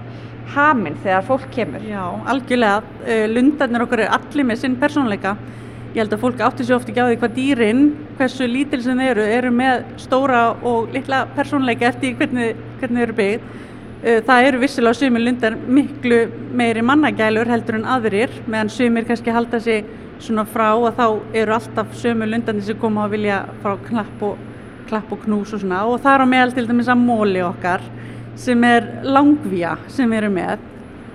[SPEAKER 16] haminn þegar fólk kemur.
[SPEAKER 17] Já, algjörlega, uh, lundarnir okkur er allir með sinn persónleika ég held að fólk átti sér oft ekki á því hvað dýrin hversu lítil sem þeir eru, eru með stóra og litla persónleika eftir hvernig, hvernig þeir eru byggð. Uh, það eru vissilega sumir lundar miklu meiri mannagælur heldur en aðrir meðan sumir kannski halda sig svona frá að þá eru alltaf sumir lundarnir sem koma að vilja frá klapp og, klapp og knús og svona. Og það er á meðal til dæmis að móli okkar sem er langvía sem við erum með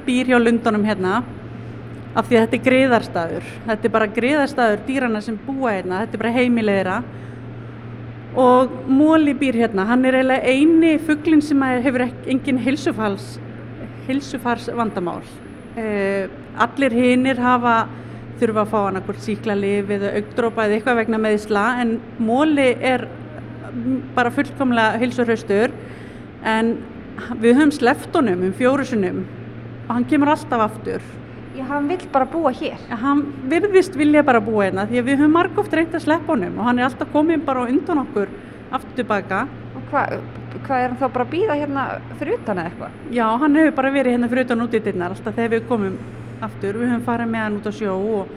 [SPEAKER 17] býr hjá lundunum hérna. Af því að þetta er greiðarstaður þetta er bara greiðarstaður dýrana sem búa hérna. Þetta er bara heimilegðira og Móli býr hérna. Hann er eiginlega eini fugglin sem hefur engin heilsufals heilsufars vandamál uh, allir hinnir hafa þurfa að fá akkur síklarlif eða augdrópa eða eitthvað vegna meðisla en Móli er bara fullkomlega heilsurhaustur en við höfum sleppt honum um fjórusunum og hann kemur alltaf aftur
[SPEAKER 16] Já, hann vill bara búa hér.
[SPEAKER 17] Ja, hann virðist vilja bara búa hérna því að við höfum margóft reynd að sleppa honum og hann er alltaf komin bara undan okkur aftur tilbaka.
[SPEAKER 16] Og hvað hva er hann þá bara að býða hérna fyrir utan eða eitthvað?
[SPEAKER 17] Já, hann hefur bara verið hérna fyrir utan út í dyrnar alltaf þegar við komum aftur. Við höfum farið með hann út á sjó og,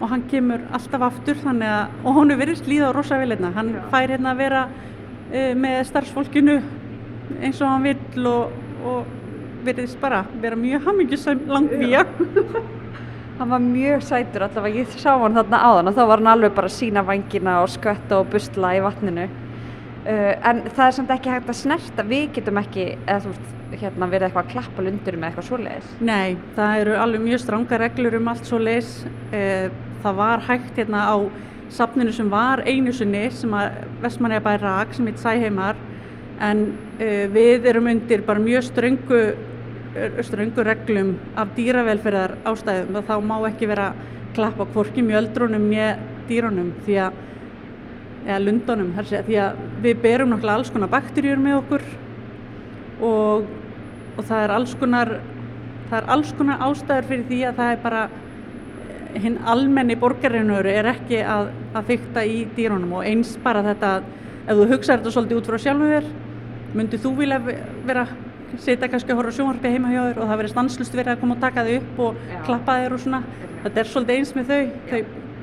[SPEAKER 17] og hann kemur alltaf aftur að, og hann er verið slíða á rosa vel hérna. Hann fær hérna að vera uh, með starfsfólkinu eins og hann vill og, og verðist bara vera mjög hamingjusam langvía. [LAUGHS]
[SPEAKER 16] Hann var mjög sætur allavega, ég sá hann þarna áðan og þá var hann alveg bara sína vangina og skvetta og bustla í vatninu. Uh, en það er samt ekki hægt að snerta, við getum ekki, eða þú veist, hérna verið eitthvað að klappa lundurum eða eitthvað svoleiðis.
[SPEAKER 17] Nei, það eru alveg mjög stranga reglur um allt svo leis. Það var hægt hérna á safninu sem var einu sinni sem að Vestmanniða bæ rak sem heit Sæheimar. En uh, við erum undir bara mjög ströngu ströngu reglum af dýravelferðar ástæðum og þá má ekki vera klappa hvorki mjöldrunum nýja dýrunum því að eða lundunum segja, því að við berum náttúrulega alls konar bakterjur með okkur og, og það er alls konar það er alls konar ástæður fyrir því að það er bara hinn almenni borgarinur er ekki að, að fykta í dýrunum og eins bara þetta ef þú hugsaður þetta svolítið út frá sjálfum þér myndið þú vilja vera setja kannski að horfa sjónvarpi heima hjá þér og það verið stanslust verið að koma og taka þig upp og klappa þér og svona. Þetta er svolítið eins með þau, þau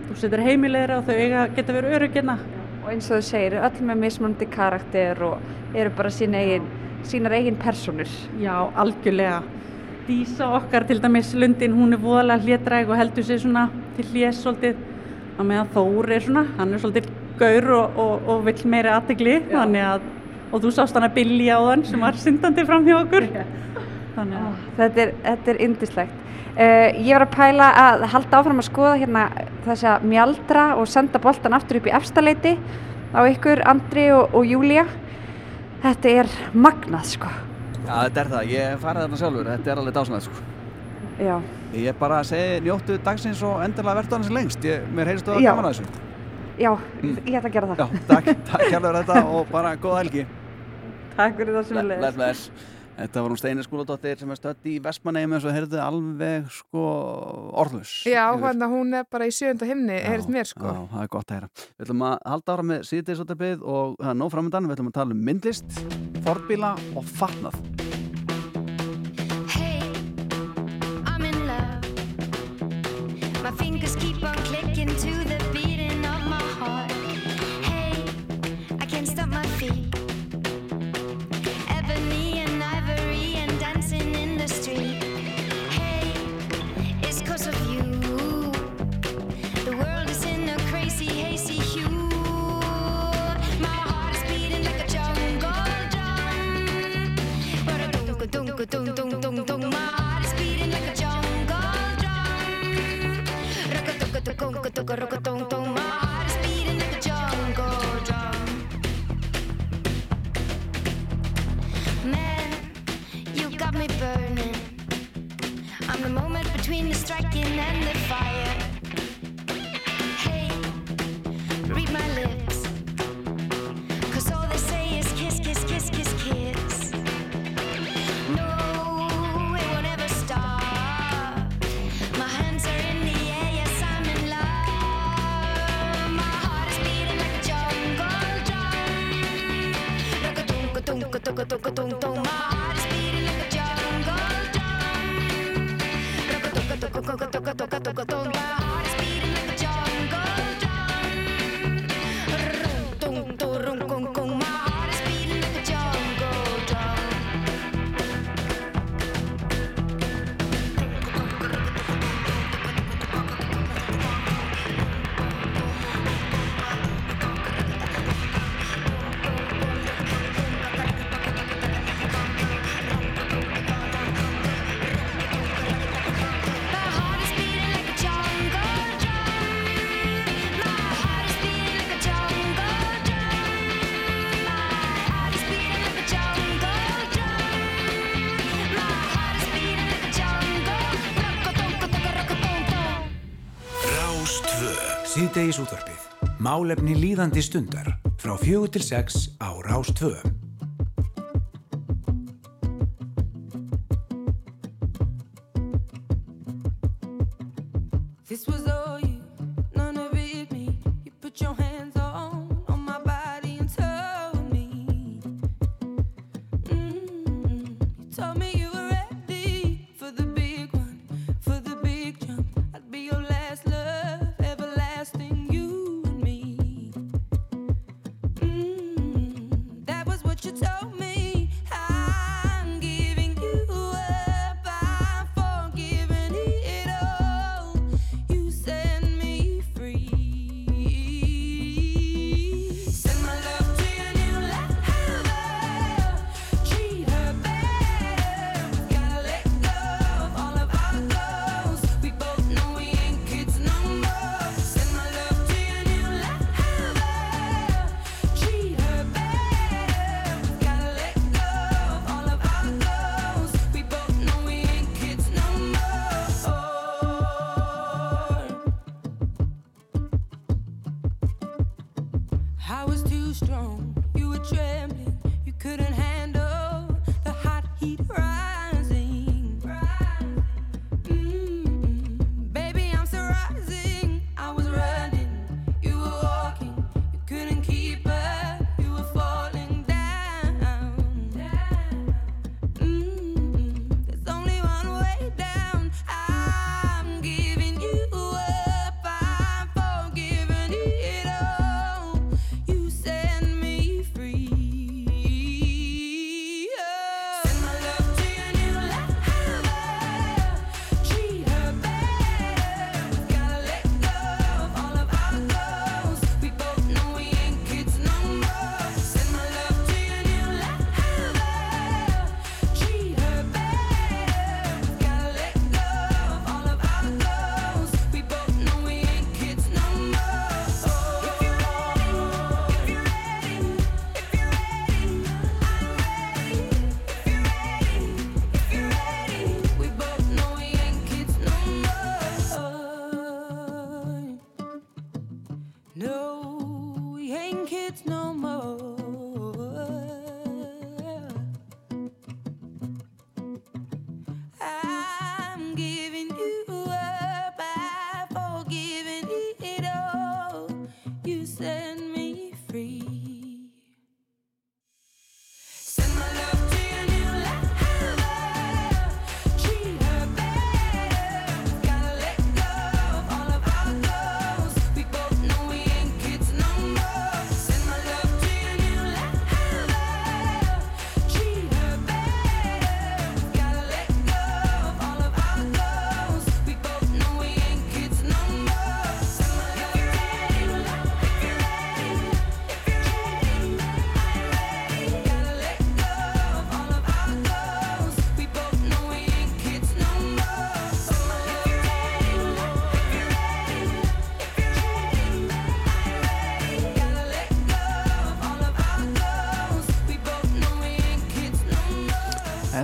[SPEAKER 17] þú setur heimilegra og þau eiga geta verið öryggina
[SPEAKER 16] og eins og þú segir, öll með mismunandi karakter og eru bara sín eigin, sínar eigin personur.
[SPEAKER 17] Já, algjörlega. Dísa okkar til dæmis Lundin, hún er voðalega hlétræg og heldur sig svona til hlés svolítið á meðan Þór er svona, hann er svolítið gaur og, og, og vill meiri aðtegli að, og þú sást hann að Billy á þann sem var syndandi fram hjá okkur þannig að
[SPEAKER 16] Þetta er, þetta er indislegt. Uh, ég var að pæla að halda áfram að skoða hérna þess að mjaldra og senda boltan aftur upp í efstaleiti á ykkur, Andri og, og Júlia. Þetta er magnað, sko.
[SPEAKER 2] Já, þetta er það. Ég farið þarna sjálfur. Þetta er alveg dásanlega, sko.
[SPEAKER 16] Já.
[SPEAKER 2] Ég bara segja njóttu dagsins og endilega verðt hann sem lengst. Ég, mér heyrstu að gaman að þessu.
[SPEAKER 16] Já, ég ætla að gera það.
[SPEAKER 2] Já, takk, takk kærlega fyrir þetta og bara góða helgi.
[SPEAKER 16] Takk fyrir það sem við
[SPEAKER 2] bless. Þetta var hún Steinir Skúladóttir sem er stödd í Vestmanneim eins og heyrðu alveg sko orðlus.
[SPEAKER 3] Já,
[SPEAKER 2] Yfir.
[SPEAKER 3] hérna hún er bara í sjönda himni, heyrðist mér sko.
[SPEAKER 2] Já, það er gott að heyra. Við ætlum að halda ára með síðdeisóttabið og það er nóg framöndan. Við ætlum að tala um myndlist, fornbíla og fatnað.
[SPEAKER 18] I'm in love. My fingers keep on clicking to the beating of my heart. Hey, I can't stop my feet.
[SPEAKER 1] Síðdeis útvarpið. Málefni líðandi stundar. Frá fjögur til sex á Rás 2.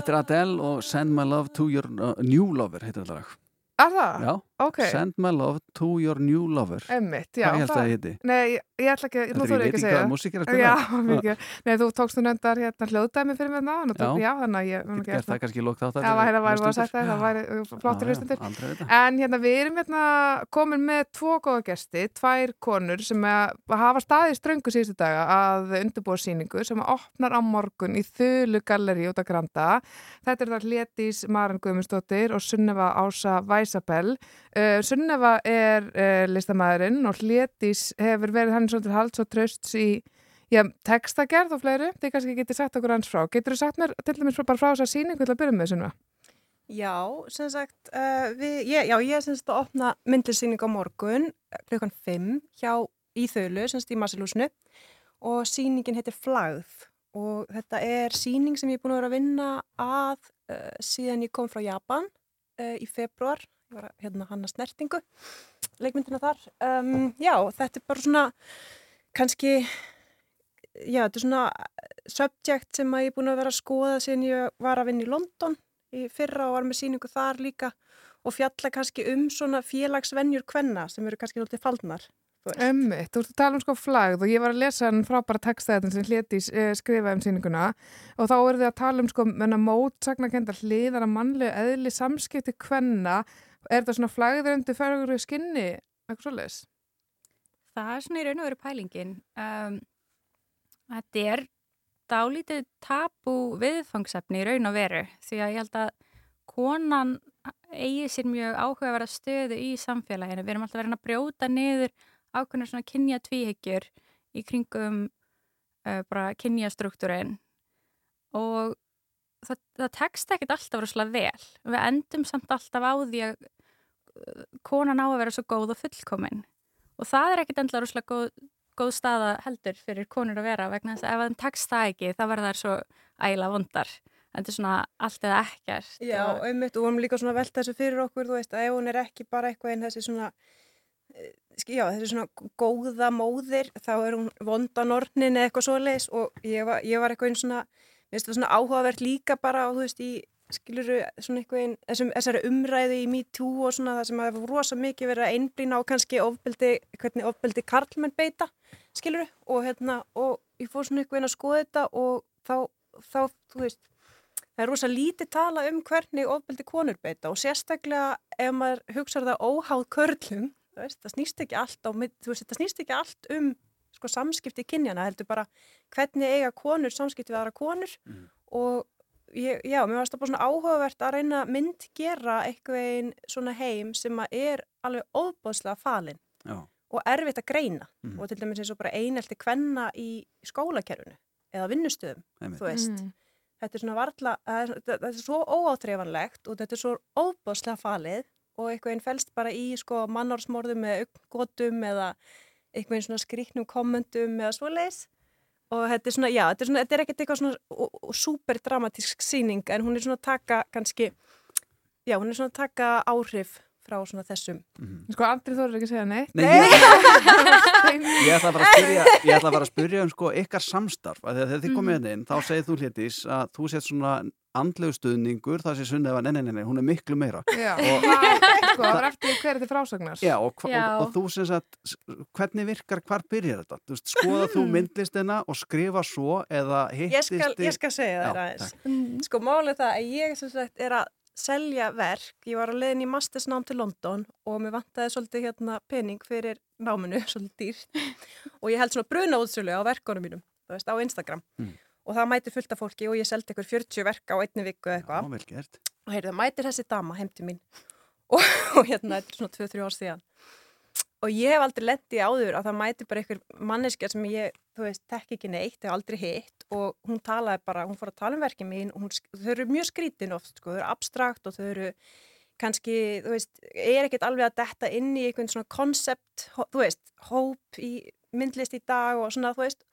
[SPEAKER 2] Þetta er Adele og Send My Love to Your uh, New Lover heitir þetta lag.
[SPEAKER 3] Er það?
[SPEAKER 2] Já,
[SPEAKER 3] Ok.
[SPEAKER 2] Send My Love to Your New Lover.
[SPEAKER 3] Emmitt, já.
[SPEAKER 2] Hvað held það að heiti?
[SPEAKER 3] Nei, ég, ég ætla ekki,
[SPEAKER 2] Þetta er- ég
[SPEAKER 3] ekki
[SPEAKER 2] veit
[SPEAKER 3] að
[SPEAKER 2] ekki
[SPEAKER 3] segja.
[SPEAKER 2] músík er að spila.
[SPEAKER 3] Já,
[SPEAKER 2] Já. [LAUGHS]
[SPEAKER 3] mikið. Nei, þú tókst þú nefndar hérna hljóðdæmi fyrir mig þú,
[SPEAKER 2] Já.
[SPEAKER 3] já, þannig að ég...
[SPEAKER 2] Get gert það kannski í lok þáttar
[SPEAKER 3] Það væri, það væri,
[SPEAKER 2] hlustendur.
[SPEAKER 3] sagt það, það væri
[SPEAKER 2] Já, já, aldrei vita.
[SPEAKER 3] En hérna, við erum hérna komin með tvo góða gesti, tvær konur sem að hafa staðið í ströngu síðustu daga að undirbúa síningu sem að opnar á morgun í Þulu galleri út að. Þetta er það Hlétís Maren Guðmundsdóttir og Sunneva Ása Væsabell. Uh, Sunneva er uh, listamæðurinn og Hlétís hefur verið hann svona til halds og trösts í Já, textagerð og fleiri, þið kannski getið sagt okkur hans frá. Getur þú sagt mér til dæmis bara frá þess að síningu til að byrja með þessu?
[SPEAKER 19] Já, sem sagt, uh, við, ég, já, ég er sem sagt að opna myndlisýning á morgun eh, klukkan 5 hjá í þölu, sem sagt í Massilúsnu og sýningin heitir Flagð og þetta er sýning sem ég er búin að vera að vinna að síðan ég kom frá Japan í februar, var að hérna hanna snertingu, leikmyndina þar. Um, já, þetta er bara svona kannski, já, þetta er svona subject sem að ég er búin að vera að skoða síðan ég var að vinna í London í fyrra og var með síningu þar líka og fjalla kannski um svona félagsvenjur kvenna sem eru kannski náttúrulega faldnar.
[SPEAKER 3] Ömmit, þú ert að tala um sko flagð og ég var að lesa hann frábæra texta þetta sem Hlétís eh, skrifaði um sýninguna og þá eru þið að tala um sko mótsagnakenda hliðar að mannlegu eðli samskipti kvenna er þetta svona flagður undir ferður skinni, eitthvað svoleiðis?
[SPEAKER 20] Það er svona í raun og veru pælingin. Um, þetta er dálítið tabu viðfangsefni í raun og veru því að ég held að konan eigi sér mjög áhugaverða stöðu í samfélaginu. Við erum alltaf verið að brjóta niður ákveðna svona kynja tvíhyggjur í kringum uh, bara kynjastruktúrin og það, það tekst ekkert alltaf rosalega vel. Við endum samt alltaf á því að uh, konan á að vera svo góð og fullkomin og það er ekkert endla rosalega góð, góð staða heldur fyrir konur að vera vegna þess að ef þeim tekst það ekki þá verða þær svo ægilega vondar. Þetta er svona allt eða ekkert.
[SPEAKER 19] Já,
[SPEAKER 20] og-
[SPEAKER 19] einmitt, og við erum líka svona að velta þessu fyrir okkur, þú veist, að ef hún er ekki bara eitthvað einn þessi svona, eh, já, þessi svona góða móðir, þá er hún vondanornin eða eitthvað svoleiðis og ég var, ég var eitthvað einn svona, finnst það svona áhugavert líka bara, og þú veist, í skiluru, svona einhvern þessari umræði í MeToo og svona það sem hefur rosa mikið verið að einblýna á kannski ofbeldi, hvernig ofbeldi karlmenn beita, skiluru, og hérna, og ég fór svona einhvern að skoða þetta og þá, þá, þú veist, það er rosa lítið tala um hvernig ofbeldi konur beita og sérstaklega ef maður hugsaður það óháð körlum, þú veist, það snýst ekki allt á, þú veist, það snýst ekki allt um sko samskipti kynjana, heldur bara hvernig eiga konur samskipti við aðra konur og ég, já, mér varst það bara svona áhugavert að reyna myndgera eitthvað svona heim sem að er alveg óbóðslega falinn
[SPEAKER 2] Já.
[SPEAKER 19] og erfitt að greina
[SPEAKER 2] Mhm.
[SPEAKER 19] og til dæmis eins og bara einelti kvenna í skólakerfinu eða vinnustöðum,
[SPEAKER 2] Einmitt.
[SPEAKER 19] þú veist
[SPEAKER 2] Mm.
[SPEAKER 19] þetta er svona varla, það er, þetta er svo óáþreifanlegt og þetta er svo óbóðslega falið og eitthvað einn fælst bara í sko mannársmorðum eða auggotum eða eitthvað einn svona skrýknum kommentum eða svoleiðis. Og þetta er svona, já, þetta er, svona, þetta er ekkert eitthvað svona og, og super dramatísk sýning en hún er svona að taka kannski já, hún er svona að taka áhrif frá svona þessum.
[SPEAKER 3] Sko, Andri Þór er ekki að segja neitt.
[SPEAKER 2] Nei, ég, [LAUGHS] ég ætla bara að spyrja, ég ætla bara að spyrja um sko ykkar samstarf, að þegar þið komið hérna inn þá segir þú hléttis að þú sett svona andlegu stuðningur, það sé sunnið að nei, nei, nei, nei, hún er miklu meira
[SPEAKER 3] Já,
[SPEAKER 2] og,
[SPEAKER 3] það [LAUGHS] var eftir hver er til frásagnar.
[SPEAKER 2] já, og,
[SPEAKER 3] Já.
[SPEAKER 2] og, og þú sem sagt s- hvernig virkar, hvar byrjar þetta? Þú veist, skoða þú myndlistina og skrifa svo eða
[SPEAKER 19] ég
[SPEAKER 2] hittist
[SPEAKER 19] skal, ég skal segja það aðeins
[SPEAKER 2] takk.
[SPEAKER 19] sko málið það að ég sem sagt er að selja verk, ég var á leiðin í mastersnám til London og mér vantaði svolítið hérna pening fyrir náminu, [LAUGHS] svolítið dýrt og ég held svona bruna útsölu á verkunum mínum, þú veist, á Instagram
[SPEAKER 2] Mm.
[SPEAKER 19] Og það mæti fullt af fólki og ég seldi ykkur 40 verka á einni viku eða eitthvað. Og heyrðu, það mætir þessi dama heim til mín. [LAUGHS] Og, og hérna, þetta er svona 2-3 ár síðan. Og ég hef aldrei lent í áður að það mæti bara einhver manneskja sem ég, þú veist, tekki ekki neitt, hef aldrei hitt. Og hún talaði bara, hún fór að tala um verkið mín og hún, þau eru mjög skrítin oft, sko, þau eru abstrakt og þau eru kannski, þú veist, er ekkert alveg að detta inn í einhvern svona koncept, þú veist, hóp í myndlist í dag og svona, þú veist,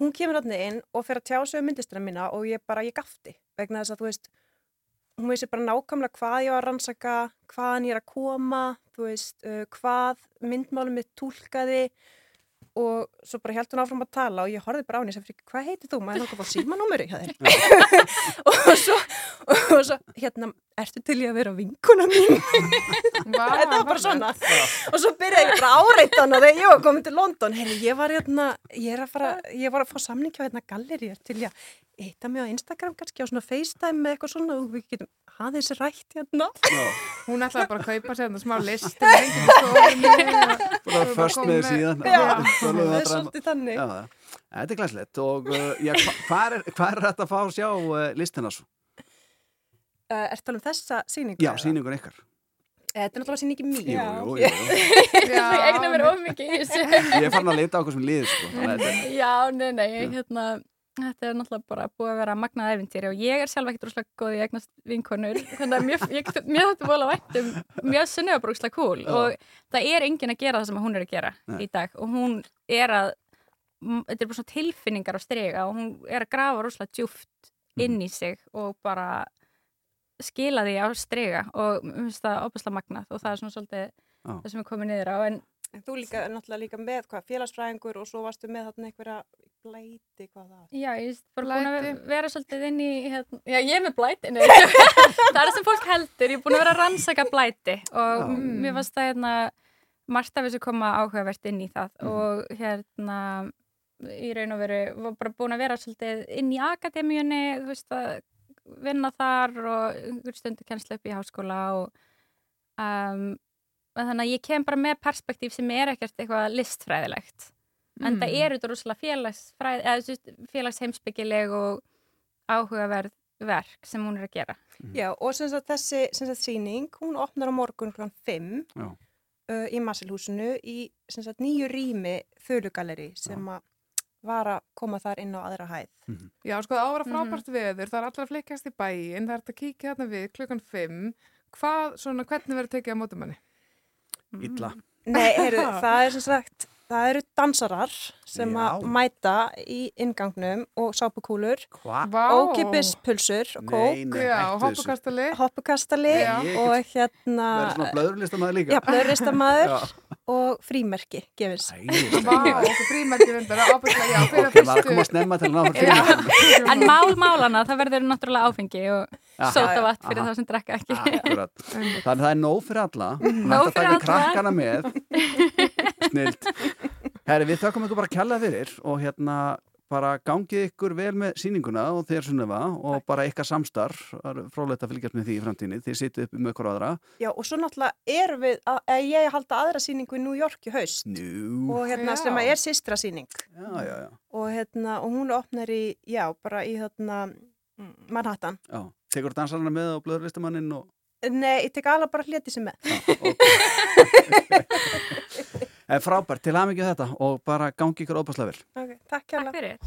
[SPEAKER 19] hún kemur þarna inn og fer að tjá sig um myndlistina mína og ég bara, ég gafti, vegna þess að, þú veist, hún veist bara nákvæmlega hvað ég var að rannsaka, hvaðan ég er að koma, þú veist, uh, hvað myndmálum mitt túlkaði og svo bara held hún áfram að tala og ég horfði bara á henni sem fyrir, hvað heitir þú? Maður þátt að fá símanúmeri hjá þér. [LAUGHS] og, svo, og svo, hérna, ertu til í að vera vinkuna mín? [LAUGHS] Þetta var bara svona. og svo byrjaði ég bara að áreita hana þegar ég var komin til London. Herri, ég var hérna, ég er að fara, ég var að fá samning hjá hérna galleri til í að hitta mig á Instagram kannski á svona FaceTime með eitthvað svona og við getum aðeins rætt hérna.
[SPEAKER 3] Hún ætlaði bara að kaupa sér smá list um í stofunni. [LAUGHS]
[SPEAKER 2] Bara först með síðan
[SPEAKER 19] það er svolítið þannig.
[SPEAKER 2] Þetta er glæslegt og hva, hvað er, er þetta að fá að sjá uh, listina svo?
[SPEAKER 19] Er tala um þessa sýningu?
[SPEAKER 2] Já,
[SPEAKER 19] eða?
[SPEAKER 2] sýningur ykkar
[SPEAKER 19] Þetta er náttúrulega sýningi mín.
[SPEAKER 2] Jú, jú, jú.
[SPEAKER 20] Ég eigna mér of mikið.
[SPEAKER 2] Ég er farin að leita á okkur sem liður sko. þetta er-
[SPEAKER 20] Já, nei, nei, hérna, þetta er náttúrulega bara búið að vera magnað æfintýri og ég er sjálf ekkert rúslega góð í eignast vinkonur, þannig að mér, ég, mér þetta vola væntum, mjög sunnið bara rúslega cool
[SPEAKER 15] Já.
[SPEAKER 20] og það er enginn að gera það sem hún er að gera
[SPEAKER 15] Nei.
[SPEAKER 20] í dag og hún er að, þetta er bara svona tilfinningar á strega og hún er að grafa rúslega djúft inn í sig og bara skila því á strega og mér finnst það opaslega magnað og það er svona svolítið
[SPEAKER 2] Já.
[SPEAKER 20] það sem er komið niður á en
[SPEAKER 19] En þú líka náttúrulega líka með hvað, félagsfræðingur og svo varstu með þarna einhverja blæti, hvað það?
[SPEAKER 20] Já, ég er bara búin að vera svolítið inn í, hérna, já, ég er með blæti, [LAUGHS] það er sem fólk heldur, ég er búin að vera að rannsaka blæti og
[SPEAKER 15] Já.
[SPEAKER 20] mér varst það, hérna, margt af þessu koma áhugavert inn í það
[SPEAKER 15] Mhm.
[SPEAKER 20] og, hérna, í raun og veru, var bara búin að vera svolítið inn í akademíunni, þú veist, að vinna þar og einhver stundu kennslu upp í háskóla og, um, þannig að ég kem bara með perspektíf sem er ekkert eitthvað listfræðilegt en það
[SPEAKER 15] Mm.
[SPEAKER 20] eru þetta rosalega félagsfræð, eða, þú veist, félagsheimsbyggileg og áhugaverð verk sem hún er að gera.
[SPEAKER 19] Já, og sem sagt þessi sem sagt síning, hún opnar á morgun kl. 5
[SPEAKER 2] Já.
[SPEAKER 19] uh, í Masselhúsinu í sem sagt nýju rými þölugalleri sem að var að koma þar inn á aðra hæð.
[SPEAKER 3] Já, sko, það á að vera
[SPEAKER 19] Mhm.
[SPEAKER 3] frábært veður, það er allir að flikast í bæin, það er að kíkja þarna við klukkan 5. Hvað, svona, hvernig verður tekið á mótum henni?
[SPEAKER 2] Illa.
[SPEAKER 19] Nei, heyrðu, það er sem sagt, það eru dansarar sem
[SPEAKER 3] Já.
[SPEAKER 19] að mæta í ingangnum og sápukúlur, ókipis pulsur og kók,
[SPEAKER 2] Nei, nei, Já,
[SPEAKER 3] hoppukastali.
[SPEAKER 19] hoppukastali og hérna...
[SPEAKER 2] Blöðurlistamæður líka
[SPEAKER 19] Já, blöðurlistamæður [LAUGHS] og frímerki gefins.
[SPEAKER 3] Vá, frímerki reyndar, ábygglega, já, fyrir
[SPEAKER 2] Ok, var að koma snemma til að ná [LAUGHS] fyrir frímerki.
[SPEAKER 5] En mál málana, það verður náttúrulega áfengi og
[SPEAKER 2] Já.
[SPEAKER 5] sótavatt fyrir það sem drekka ekki.
[SPEAKER 2] Akkurat. Þannig að það er nóg fyrir alla.
[SPEAKER 5] Nóg
[SPEAKER 2] Þetta
[SPEAKER 5] fyrir alla.
[SPEAKER 2] krakkana með. [LAUGHS] Snilt. Herri, við þökkum ykkur bara kella fyrir og hérna bara gangið ykkur vel með sýninguna og þér Sunneva og bara ykkar samstarf er frólægt að fylgjast með því í framtíðinni þið sitið upp með ykkur aðra
[SPEAKER 19] Já, og svo náttúrulega erum við, að, að ég halda aðra sýningu í New York í haust
[SPEAKER 2] Nú.
[SPEAKER 19] og hérna
[SPEAKER 3] Já.
[SPEAKER 19] sem að er systra sýning
[SPEAKER 2] Já, já, já.
[SPEAKER 19] og hérna, og hún opnar í, já, bara í hérna mm, Manhattan.
[SPEAKER 2] já. Tekur dansarana með og blöður listamannin og
[SPEAKER 19] Nei, ég tek alveg bara hléti sem með. [LAUGHS]
[SPEAKER 2] En frábært, til aðmyggju þetta og bara gangi ykkur óbærslega vel.
[SPEAKER 19] Ok, takk
[SPEAKER 5] Takk fyrir.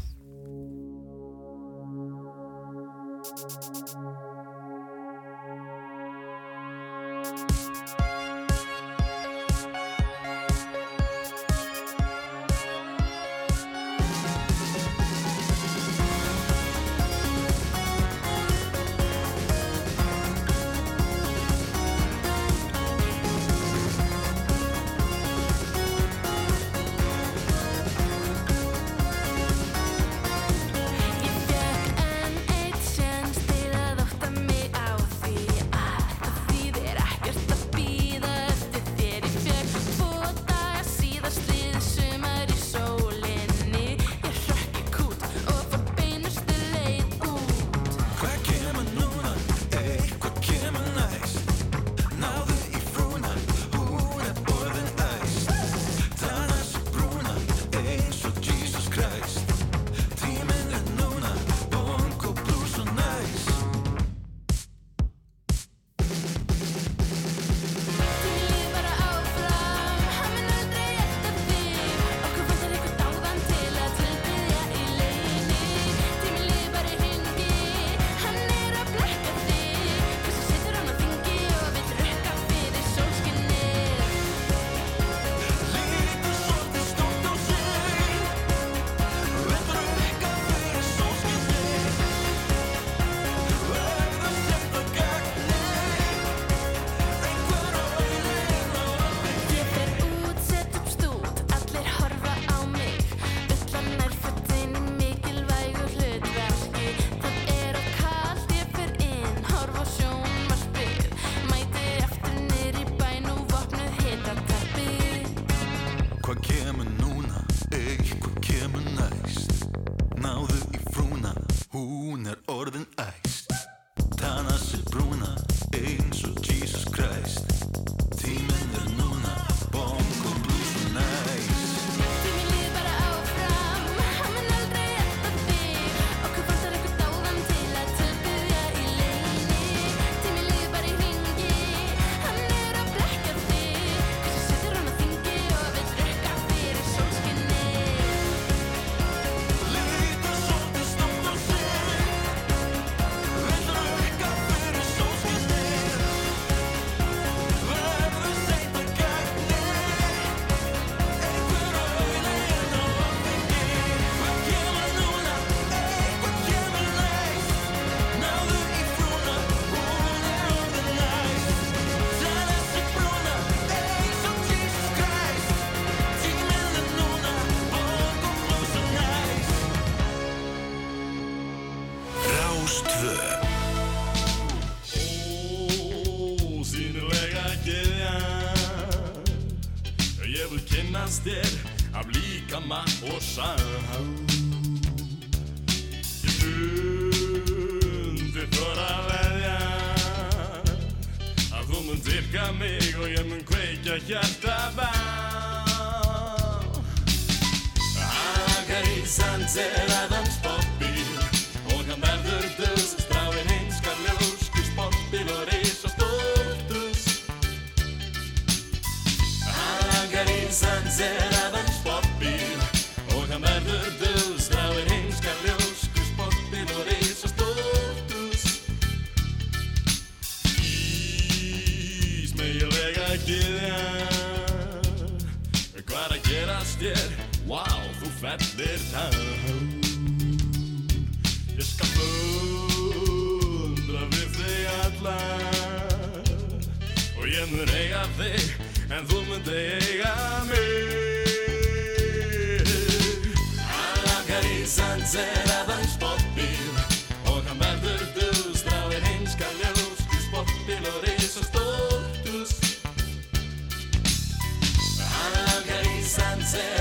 [SPEAKER 21] Mun
[SPEAKER 15] dyrka mig og ég mun kveikja hjarta fellir tán Ég skal fundra við þig alla Og ég mun eiga þig en þú munt eiga mig. Hann langar í sandserðan sportbíl og hann verður dus Dráir heimska ljós í sportbíl og risa stórtus Hann langar í sandserðan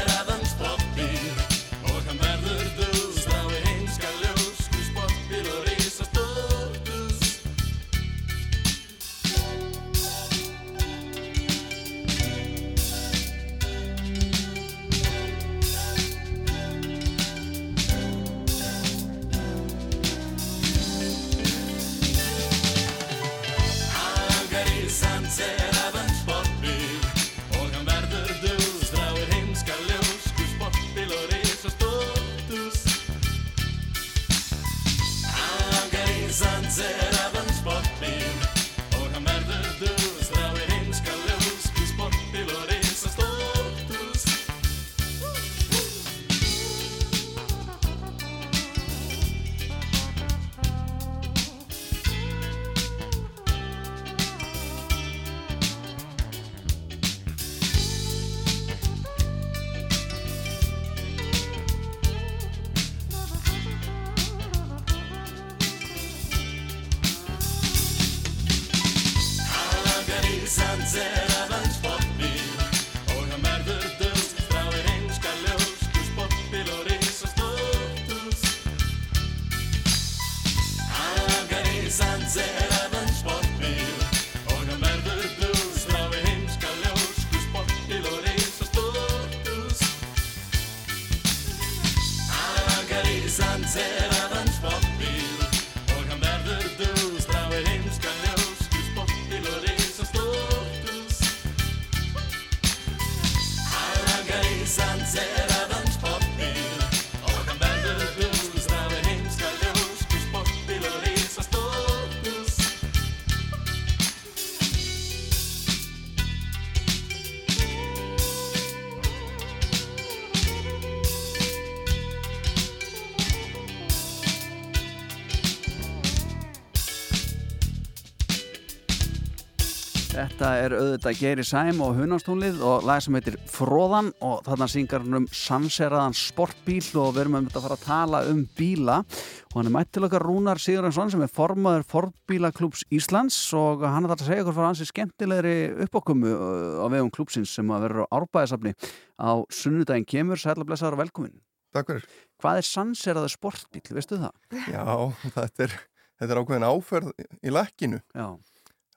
[SPEAKER 2] er auðvitað Geiri Sæm og Hunastúnlið og lag sem heitir Fróðan og þarna syngar hann um sanseraðan sportbíl og við erum um þetta að fara að tala um bíla og hann er mætt til okkar Rúnar Sigurðarsson sem er formaður Fordbílaklúps Íslands og hann er þetta að segja okkur frá hansi skemmtilegri uppákomu uh, á vegum klúpsins sem að verður á árbæðisafni á sunnudaginn kemur, sætla blessaður og velkomin.
[SPEAKER 22] Takk fyrir.
[SPEAKER 2] Hvað er sanseraður sportbíl, veistu það?
[SPEAKER 22] Já, þetta er, þetta er ákveðin áferð í lakkinu.
[SPEAKER 2] Já.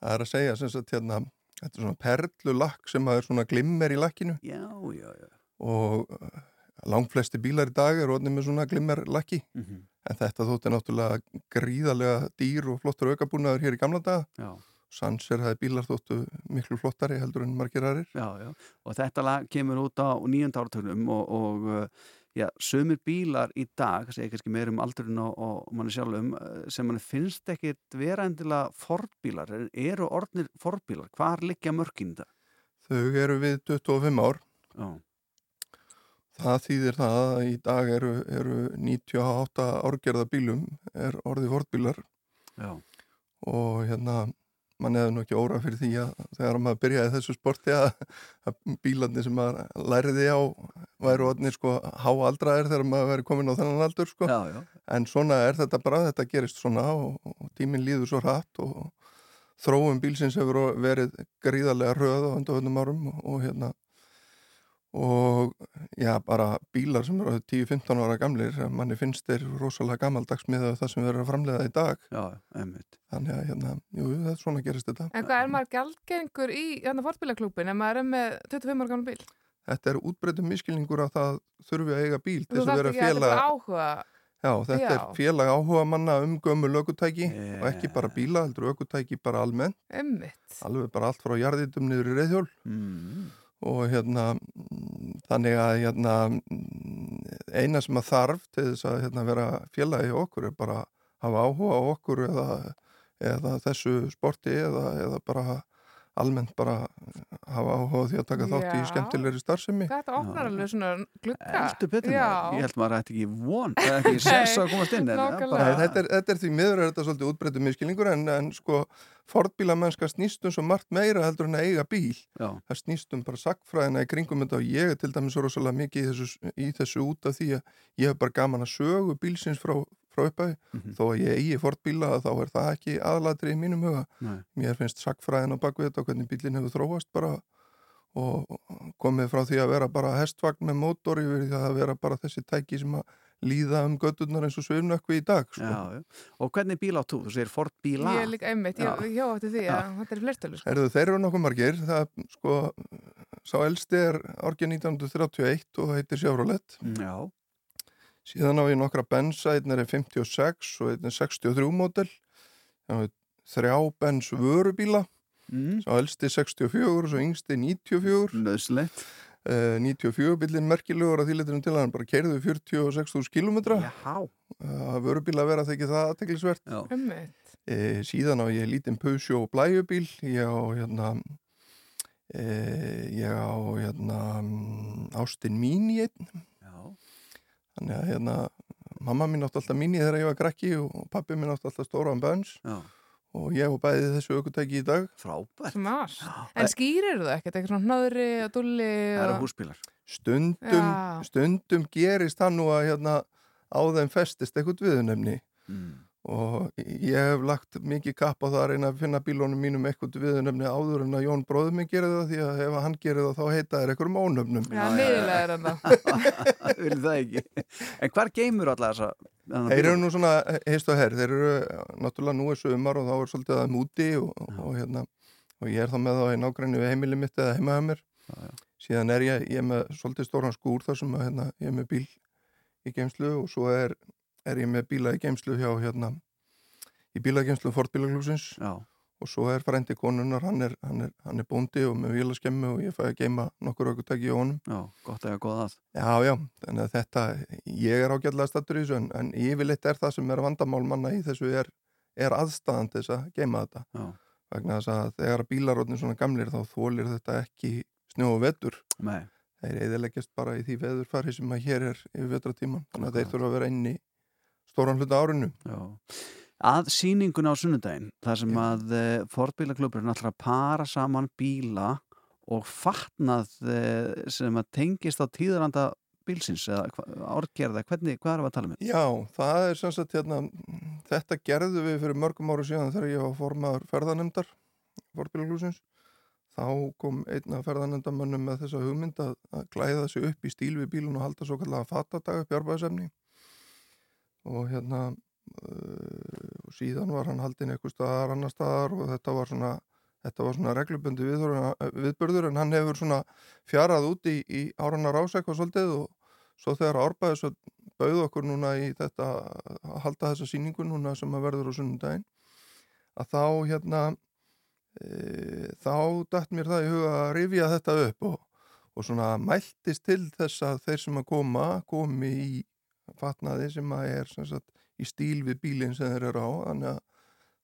[SPEAKER 22] Það er að segja sem sagt hérna, þetta er svona perlulakk sem er svona glimmer í lakkinu.
[SPEAKER 2] Já, já, já.
[SPEAKER 22] Og uh, langflesti bílar í dag eru orðin með svona glimmerlakki.
[SPEAKER 2] Mhm.
[SPEAKER 22] En þetta þótti náttúrulega gríðarlega dýr og flottur aukabúnaður hér í gamla daga.
[SPEAKER 2] Já.
[SPEAKER 22] Sanser hefði bílar þóttu miklu flottari heldur en margir aðrir.
[SPEAKER 2] Og þetta lag kemur út á nýjönda áratögnum og, og uh, já, sömur bílar í dag, það segir kannski meir um aldurinn og, og manni sjálfum, uh, sem manni finnst ekkit vera endilega fordbílar, eru orðnir fordbílar, hvar liggja mörkin það?
[SPEAKER 22] Þau eru við 25 ár.
[SPEAKER 2] Já.
[SPEAKER 22] Það þýðir það að í dag eru, eru 98 árgerða bílum er orðið fordbílar
[SPEAKER 2] Já.
[SPEAKER 22] og hérna mann hefði nú ekki óra fyrir því að þegar maður byrjaði þessu sporti að, að bílarnir sem maður læriði á væru orðnir sko háaldraðir þegar maður veri komin á þennan aldur sko
[SPEAKER 2] já, já.
[SPEAKER 22] en svona er þetta bara, þetta gerist svona og, og tíminn líður svo hratt og þróum bílsins hefur verið gríðarlega röð á undanfjöndum árum og, og hérna og já, bara bílar sem eru 10-15 ára gamlir manni finnst þeir rosalega gammaldags með það sem erum að framleiða í dag
[SPEAKER 2] Já,
[SPEAKER 22] Þannig að hérna, jú, það er svona gerist þetta
[SPEAKER 3] En hvað er maður gjaldgengur í hérna fórbílaklúpin ef maður er með 25 ára gamla bíl?
[SPEAKER 22] Þetta er útbreytum miskilningur að það þurfi að eiga bíl til þess að vera félag
[SPEAKER 3] áhuga
[SPEAKER 22] Já, þetta
[SPEAKER 3] Já.
[SPEAKER 22] er félag áhuga manna um gömul ökutæki og ekki bara bíla, heldur ökutæki bara almennt
[SPEAKER 3] Einmitt.
[SPEAKER 22] alveg bara allt frá jarðitum niður í reyðhjól
[SPEAKER 2] mm.
[SPEAKER 22] og hérna þannig að hérna eina sem að þarf til þess að hérna, vera félagi hjá okkur er bara að hafa áhuga á okkur eða, eða þessu sporti eða, eða bara almennt bara hafa áhuga á því að taka þátt í
[SPEAKER 3] Já.
[SPEAKER 22] skemmtilegri starfsemi.
[SPEAKER 3] Þetta opnar alveg svona
[SPEAKER 2] maður. Ég held maður ætti ekki von, eða ekki [LAUGHS] sens að komast inn. en bara-
[SPEAKER 22] þetta, er, þetta er því miður er þetta svolítið útbreyttu miskilningur en, en sko fordbílamennska snýst um svo margt meira heldur en að eiga bíl.
[SPEAKER 2] Já.
[SPEAKER 22] Það snýst um bara sakfræðina í kringum þetta og ég er til dæmis svo rosalega mikið í þessu, í þessu út af því að ég hef bara gaman að sögu bílsins frá, frá upphæði.
[SPEAKER 2] Mhm.
[SPEAKER 22] Þó að ég eigi fordbíla þá er það ekki aðlatri í mínum huga.
[SPEAKER 2] Nei.
[SPEAKER 22] Mér finnst sakfræðin á bakvið þetta og hvernig bílinn hefur þróast bara og komið frá því að vera bara hestvagn með mótor yfir því að vera bara þessi tæki sem að líða um götturnar eins og svifnökvi í dag sko.
[SPEAKER 2] Já, já. Og hvernig bíl átt þú? Þú segir Ford bíla.
[SPEAKER 3] Ég er líka einmitt, ég
[SPEAKER 2] Já.
[SPEAKER 3] hjá eftir því
[SPEAKER 2] Já.
[SPEAKER 3] að þetta er fleirtölu. Sko.
[SPEAKER 22] Herðu, þeir eru nokkuð margir það, sko, sá elsti er árið 1931 og heitir Chevrolet
[SPEAKER 2] Já.
[SPEAKER 22] Síðan á ég nokkra bensa, einn er 56 og einn er 63 mótel þrjá bens vörubíla
[SPEAKER 2] mm.
[SPEAKER 22] sá elsti 64 og svo yngsti 94
[SPEAKER 2] Nöðslegt
[SPEAKER 22] Uh, 94 bílinn merkilegur að þýletunum til að hann bara keirðu 46.000 kilometra
[SPEAKER 2] Já.
[SPEAKER 22] Uh, Vörubíl að vera þekki það aðteklisvert
[SPEAKER 3] Einmitt.
[SPEAKER 22] uh, Síðan á ég lítinn Peugeot blæjubíl. Ég á hérna uh, Ég á hérna mm, Ástin Mini einn.
[SPEAKER 2] Já.
[SPEAKER 22] Þannig að hérna Mamma mín átti alltaf Mini þegar ég var krakki og pappi mín átti alltaf stóran
[SPEAKER 2] Já.
[SPEAKER 22] og ég og bæði þessu aukutæki í dag.
[SPEAKER 2] Frábært.
[SPEAKER 3] En skýrir það ekkert, eitthvað svona hnáðri og dulli
[SPEAKER 2] Það eru húsbílar.
[SPEAKER 22] Stundum, stundum gerist það nú að hérna, á þeim festist eitthvað viðunefni
[SPEAKER 2] mm.
[SPEAKER 22] Og ég hef lagt mikið kapp á það að reyna að finna bílónum mínum eitthvað viðunefni áður en að Jón bróður minn gerir það því að ef hann gerir það þá heita þær einhverjum ónöfnum.
[SPEAKER 3] Já, niðurlega er hann það.
[SPEAKER 2] Vil það ekki? En hvar geymur alla þessa
[SPEAKER 22] Þeir eru nú svona heist og herr þeir eru náttúrulega nú er sömar og þá er svolítið að múti og, og, hérna, og ég er þá með þá í nágræni við heimili mitt eða heima hjá mér. Síðan er ég, ég er með svolítið að, ég er ég með bíla í geimslu hjá hérna, í bílageimslu Ford bílaglúsins og svo er frændi konunnar, hann er, hann er, hann er bóndi og með vélaskemmu og ég fæ að geima nokkur aukutæki í honum
[SPEAKER 2] Já, gott að goða það
[SPEAKER 22] Já, já, þannig að þetta, ég er ágætlega stattur í þessu en, en yfirleitt er það sem er vandamál manna í þessu er, er aðstæðan til þess að geima þetta.
[SPEAKER 2] Já.
[SPEAKER 22] Vegna þess að þegar bílarótnin svona gamlir þá þólir þetta ekki snjó og vetur.
[SPEAKER 2] Nei.
[SPEAKER 22] Þeir eðileggjast bara í því veðurfari sem að hér er yfir vetratíman. Þannig að þeir þurfa að vera inn í stóran hluta árinu.
[SPEAKER 2] Já. Að síningun á sunnudaginn, þar sem að uh, Fordbílaklubburinn ætlar að para saman bíla og fatnað uh, sem að tengist á tíðaranda bílsins eða árgerða, hvernig, hvað erum við að tala um?
[SPEAKER 22] Já, það er sem sagt hérna, þetta gerðu við fyrir mörgum áru síðan þegar ég var formaður ferðanemdar Fordbílaklúsins. Þá kom einn af ferðanemdamönnum með þessa hugmynd að, að glæða sig upp í stíl við bílun og halda svo kallega fatadaga arbæðsefni. Og hérna, uh, og síðan var hann haldinn eitthvað staðar annar staðar og þetta var svona, þetta var svona reglubundi viðbörður en hann hefur svona fjarað út í, í áranar ásækva svolítið og svo þegar árbæðis að bauð okkur núna í þetta að halda þessa síningu núna sem að verður á sunnundaginn að þá hérna e, þá dætt mér það í huga að rifja þetta upp og, og svona mæltist til þess að þeir sem að koma komi í fatnaði sem að er sem sagt, í stíl við bílinn sem þeir eru á þannig að,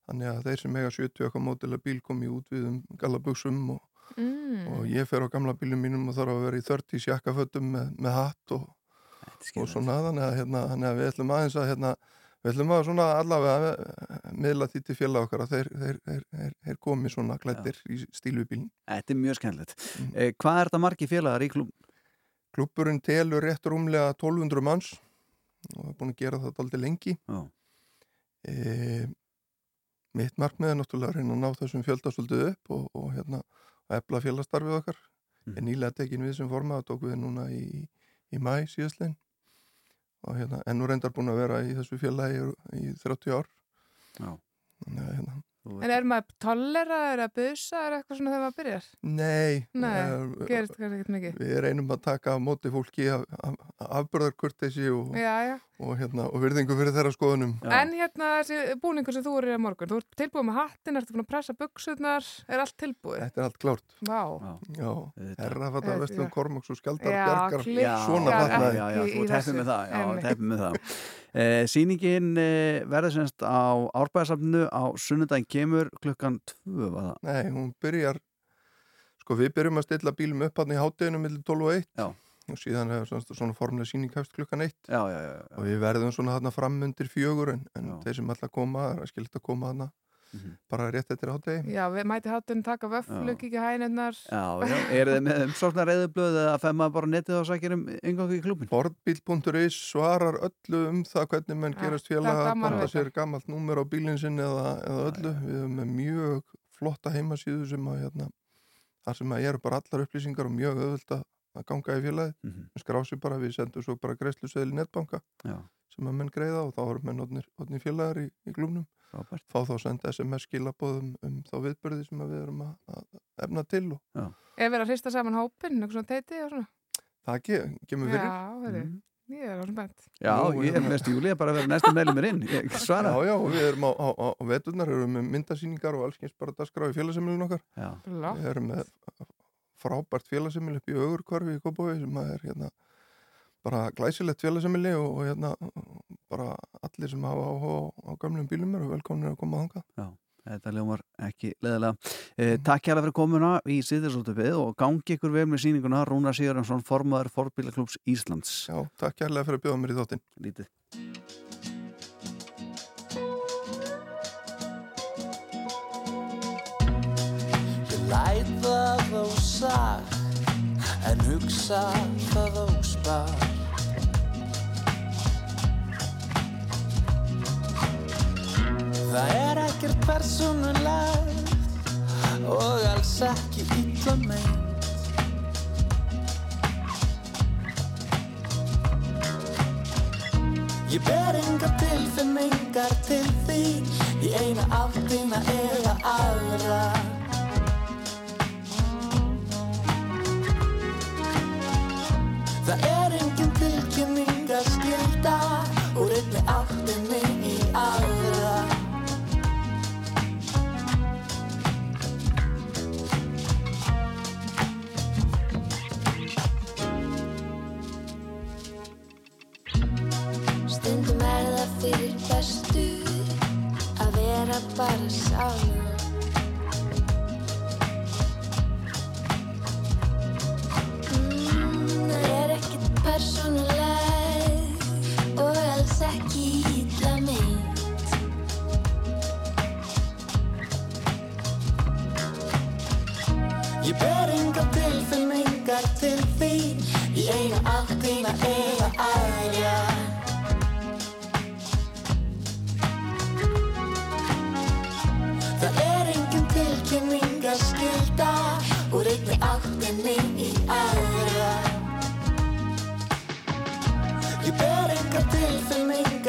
[SPEAKER 22] þannig að þeir sem eiga 70 okkar mótilega bíl komi út við um gallabuxum og,
[SPEAKER 3] Mm.
[SPEAKER 22] og ég fer á gamla bílum mínum og þarf að vera í 30 sjakkafötum með, með hatt og, og svona þannig að, hérna, þannig að við ætlum aðeins að hérna, við ætlum að svona allavega eh, miðla því til félag okkar að þeir, þeir, þeir, þeir, þeir komi svona klættir í stíl við bílinn.
[SPEAKER 2] Þetta er mjög skemmtilegt. Eh, hvað er þetta margi félagar í klub?
[SPEAKER 22] Klubburinn telur rétt rúmlega 1200 manns og er búin að gera þetta aldrei lengi. E, mitt markmið er náttúrulega að reyna að ná þessum fjöldasöldu upp og, og hérna að efla félagsstarfið okkar.
[SPEAKER 2] Mm.
[SPEAKER 22] Er nýlega tekin við sem forma og tók við núna í, í mæ síðastlegin og hérna ennú reyndar búin að vera í þessu félagi í 30 ár.
[SPEAKER 2] Já.
[SPEAKER 22] Þannig að hérna
[SPEAKER 3] En er maður tollera, er að busa, er eitthvað svona þegar maður byrjar?
[SPEAKER 22] Nei,
[SPEAKER 3] Nei,
[SPEAKER 22] eh,
[SPEAKER 3] gerist kannski ekkert mikið.
[SPEAKER 22] Við reynum að taka á móti fólki af, af, afbörðarkurtesi og,
[SPEAKER 3] Já, já.
[SPEAKER 22] og, hérna, og virðingu fyrir þeirra skoðunum.
[SPEAKER 3] En hérna þessi búningur sem þú eru í morgun, þú ert tilbúið með hattin, ertu búin að pressa buksunar, er allt tilbúið?
[SPEAKER 22] Þetta er allt klárt.
[SPEAKER 3] Vá.
[SPEAKER 22] Já, herra fattar
[SPEAKER 3] Þetta-
[SPEAKER 22] vestlum Kormáks og skjaldar
[SPEAKER 3] Já, klikkar
[SPEAKER 22] Svona fatnaði.
[SPEAKER 2] Já, já,
[SPEAKER 3] í-
[SPEAKER 2] þú teppið með það, já, teppið með það. Eh, sýningin eh, verður semst á árbæðasafninu á sunnudaginn kemur klukkan tvö, var það?
[SPEAKER 22] Nei, hún byrjar sko við byrjum að stilla bílum upp hann í hátteginu millir 12 og 1
[SPEAKER 2] já.
[SPEAKER 22] og síðan er svona, svona formulega síning hefst klukkan 1
[SPEAKER 2] já, já,
[SPEAKER 22] og við verðum svona þarna fram undir fjögur en, en þeir sem að koma er að skilta að koma þarna
[SPEAKER 2] Mhm.
[SPEAKER 22] bara rétt eftir hátegi
[SPEAKER 3] Já, við mæti háttun taka vöflu,
[SPEAKER 2] Já.
[SPEAKER 3] kíkja hænirnar.
[SPEAKER 2] Já, já, eru þið með umsóknar reyðublöð eða fem maður bara á netið og sækir um yngangu í klúbin?
[SPEAKER 22] Borðbíl.is svarar öllu um það hvernig menn
[SPEAKER 2] Ja,
[SPEAKER 22] gerast
[SPEAKER 2] er gaman að
[SPEAKER 22] bara
[SPEAKER 2] vita.
[SPEAKER 22] sér gammalt númer á bílinn sinn eða, eða öllu við erum með mjög flotta heimasíðu sem að hérna, þar sem að eru bara allar upplýsingar og mjög auðvöld að að ganga í félagið mm
[SPEAKER 2] Mhm.
[SPEAKER 22] skrá sig bara, við sendum svo bara greiðsluseðil í netbanka
[SPEAKER 2] Já.
[SPEAKER 22] sem að menn greiða og þá í, í
[SPEAKER 2] Frábært.
[SPEAKER 22] fá þá að senda SMS skilabóðum um þá viðbörði sem að við erum að, að efna til og
[SPEAKER 2] Já.
[SPEAKER 3] Ef við erum að hrista saman hópin, eitthvað svona teiti og svona.
[SPEAKER 22] það ke kemur fyrir
[SPEAKER 3] Já, verður. Ég er alveg spennt.
[SPEAKER 2] Já,
[SPEAKER 22] Nú,
[SPEAKER 2] ég er
[SPEAKER 22] hérna-
[SPEAKER 2] mest júli bara að vera næstu meðlumir inn Ég [LAUGHS] svara
[SPEAKER 22] Já, já, við erum á, á, á, á veturnar, erum með myndasýningar og allskyns bara dagskrá í félagsemilin okkar.
[SPEAKER 2] Já.
[SPEAKER 22] Við erum með frábært félagsemil upp í augurkvarfi í Kópavogi sem að er hérna bara glæsilegt félagsemili og, og hérna bara allir sem hafa áhuga á, á gamlum bílum eru velkominir að koma að hanga.
[SPEAKER 2] Já, þetta ljómar ekki leðilega. Eh, takk hjá fyrir komuna í Sýðirsóttöfið og gangi ykkur vel með sýninguna Rúnar Sigurðarsson, formaður Forbílaklúps Íslands.
[SPEAKER 22] Já, takk kærlega fyrir að bjóða mér í þáttinn.
[SPEAKER 2] Lítið.
[SPEAKER 5] Ég læt það á sag En hugsa það á spar Það er ekkert persónulegt Og alls ekki illa meint. Ég ber engar tilfinningar til því Í eina áttina eða aðra. Það er
[SPEAKER 18] bara saman. Mm, það er ekkert persónuleg og alls ekki illa meint.
[SPEAKER 5] Ég ber engar tilfinningar til þín Í eina áttina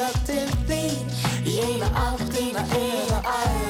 [SPEAKER 5] tilfinningar til þín Í eina áttina eða aðra Það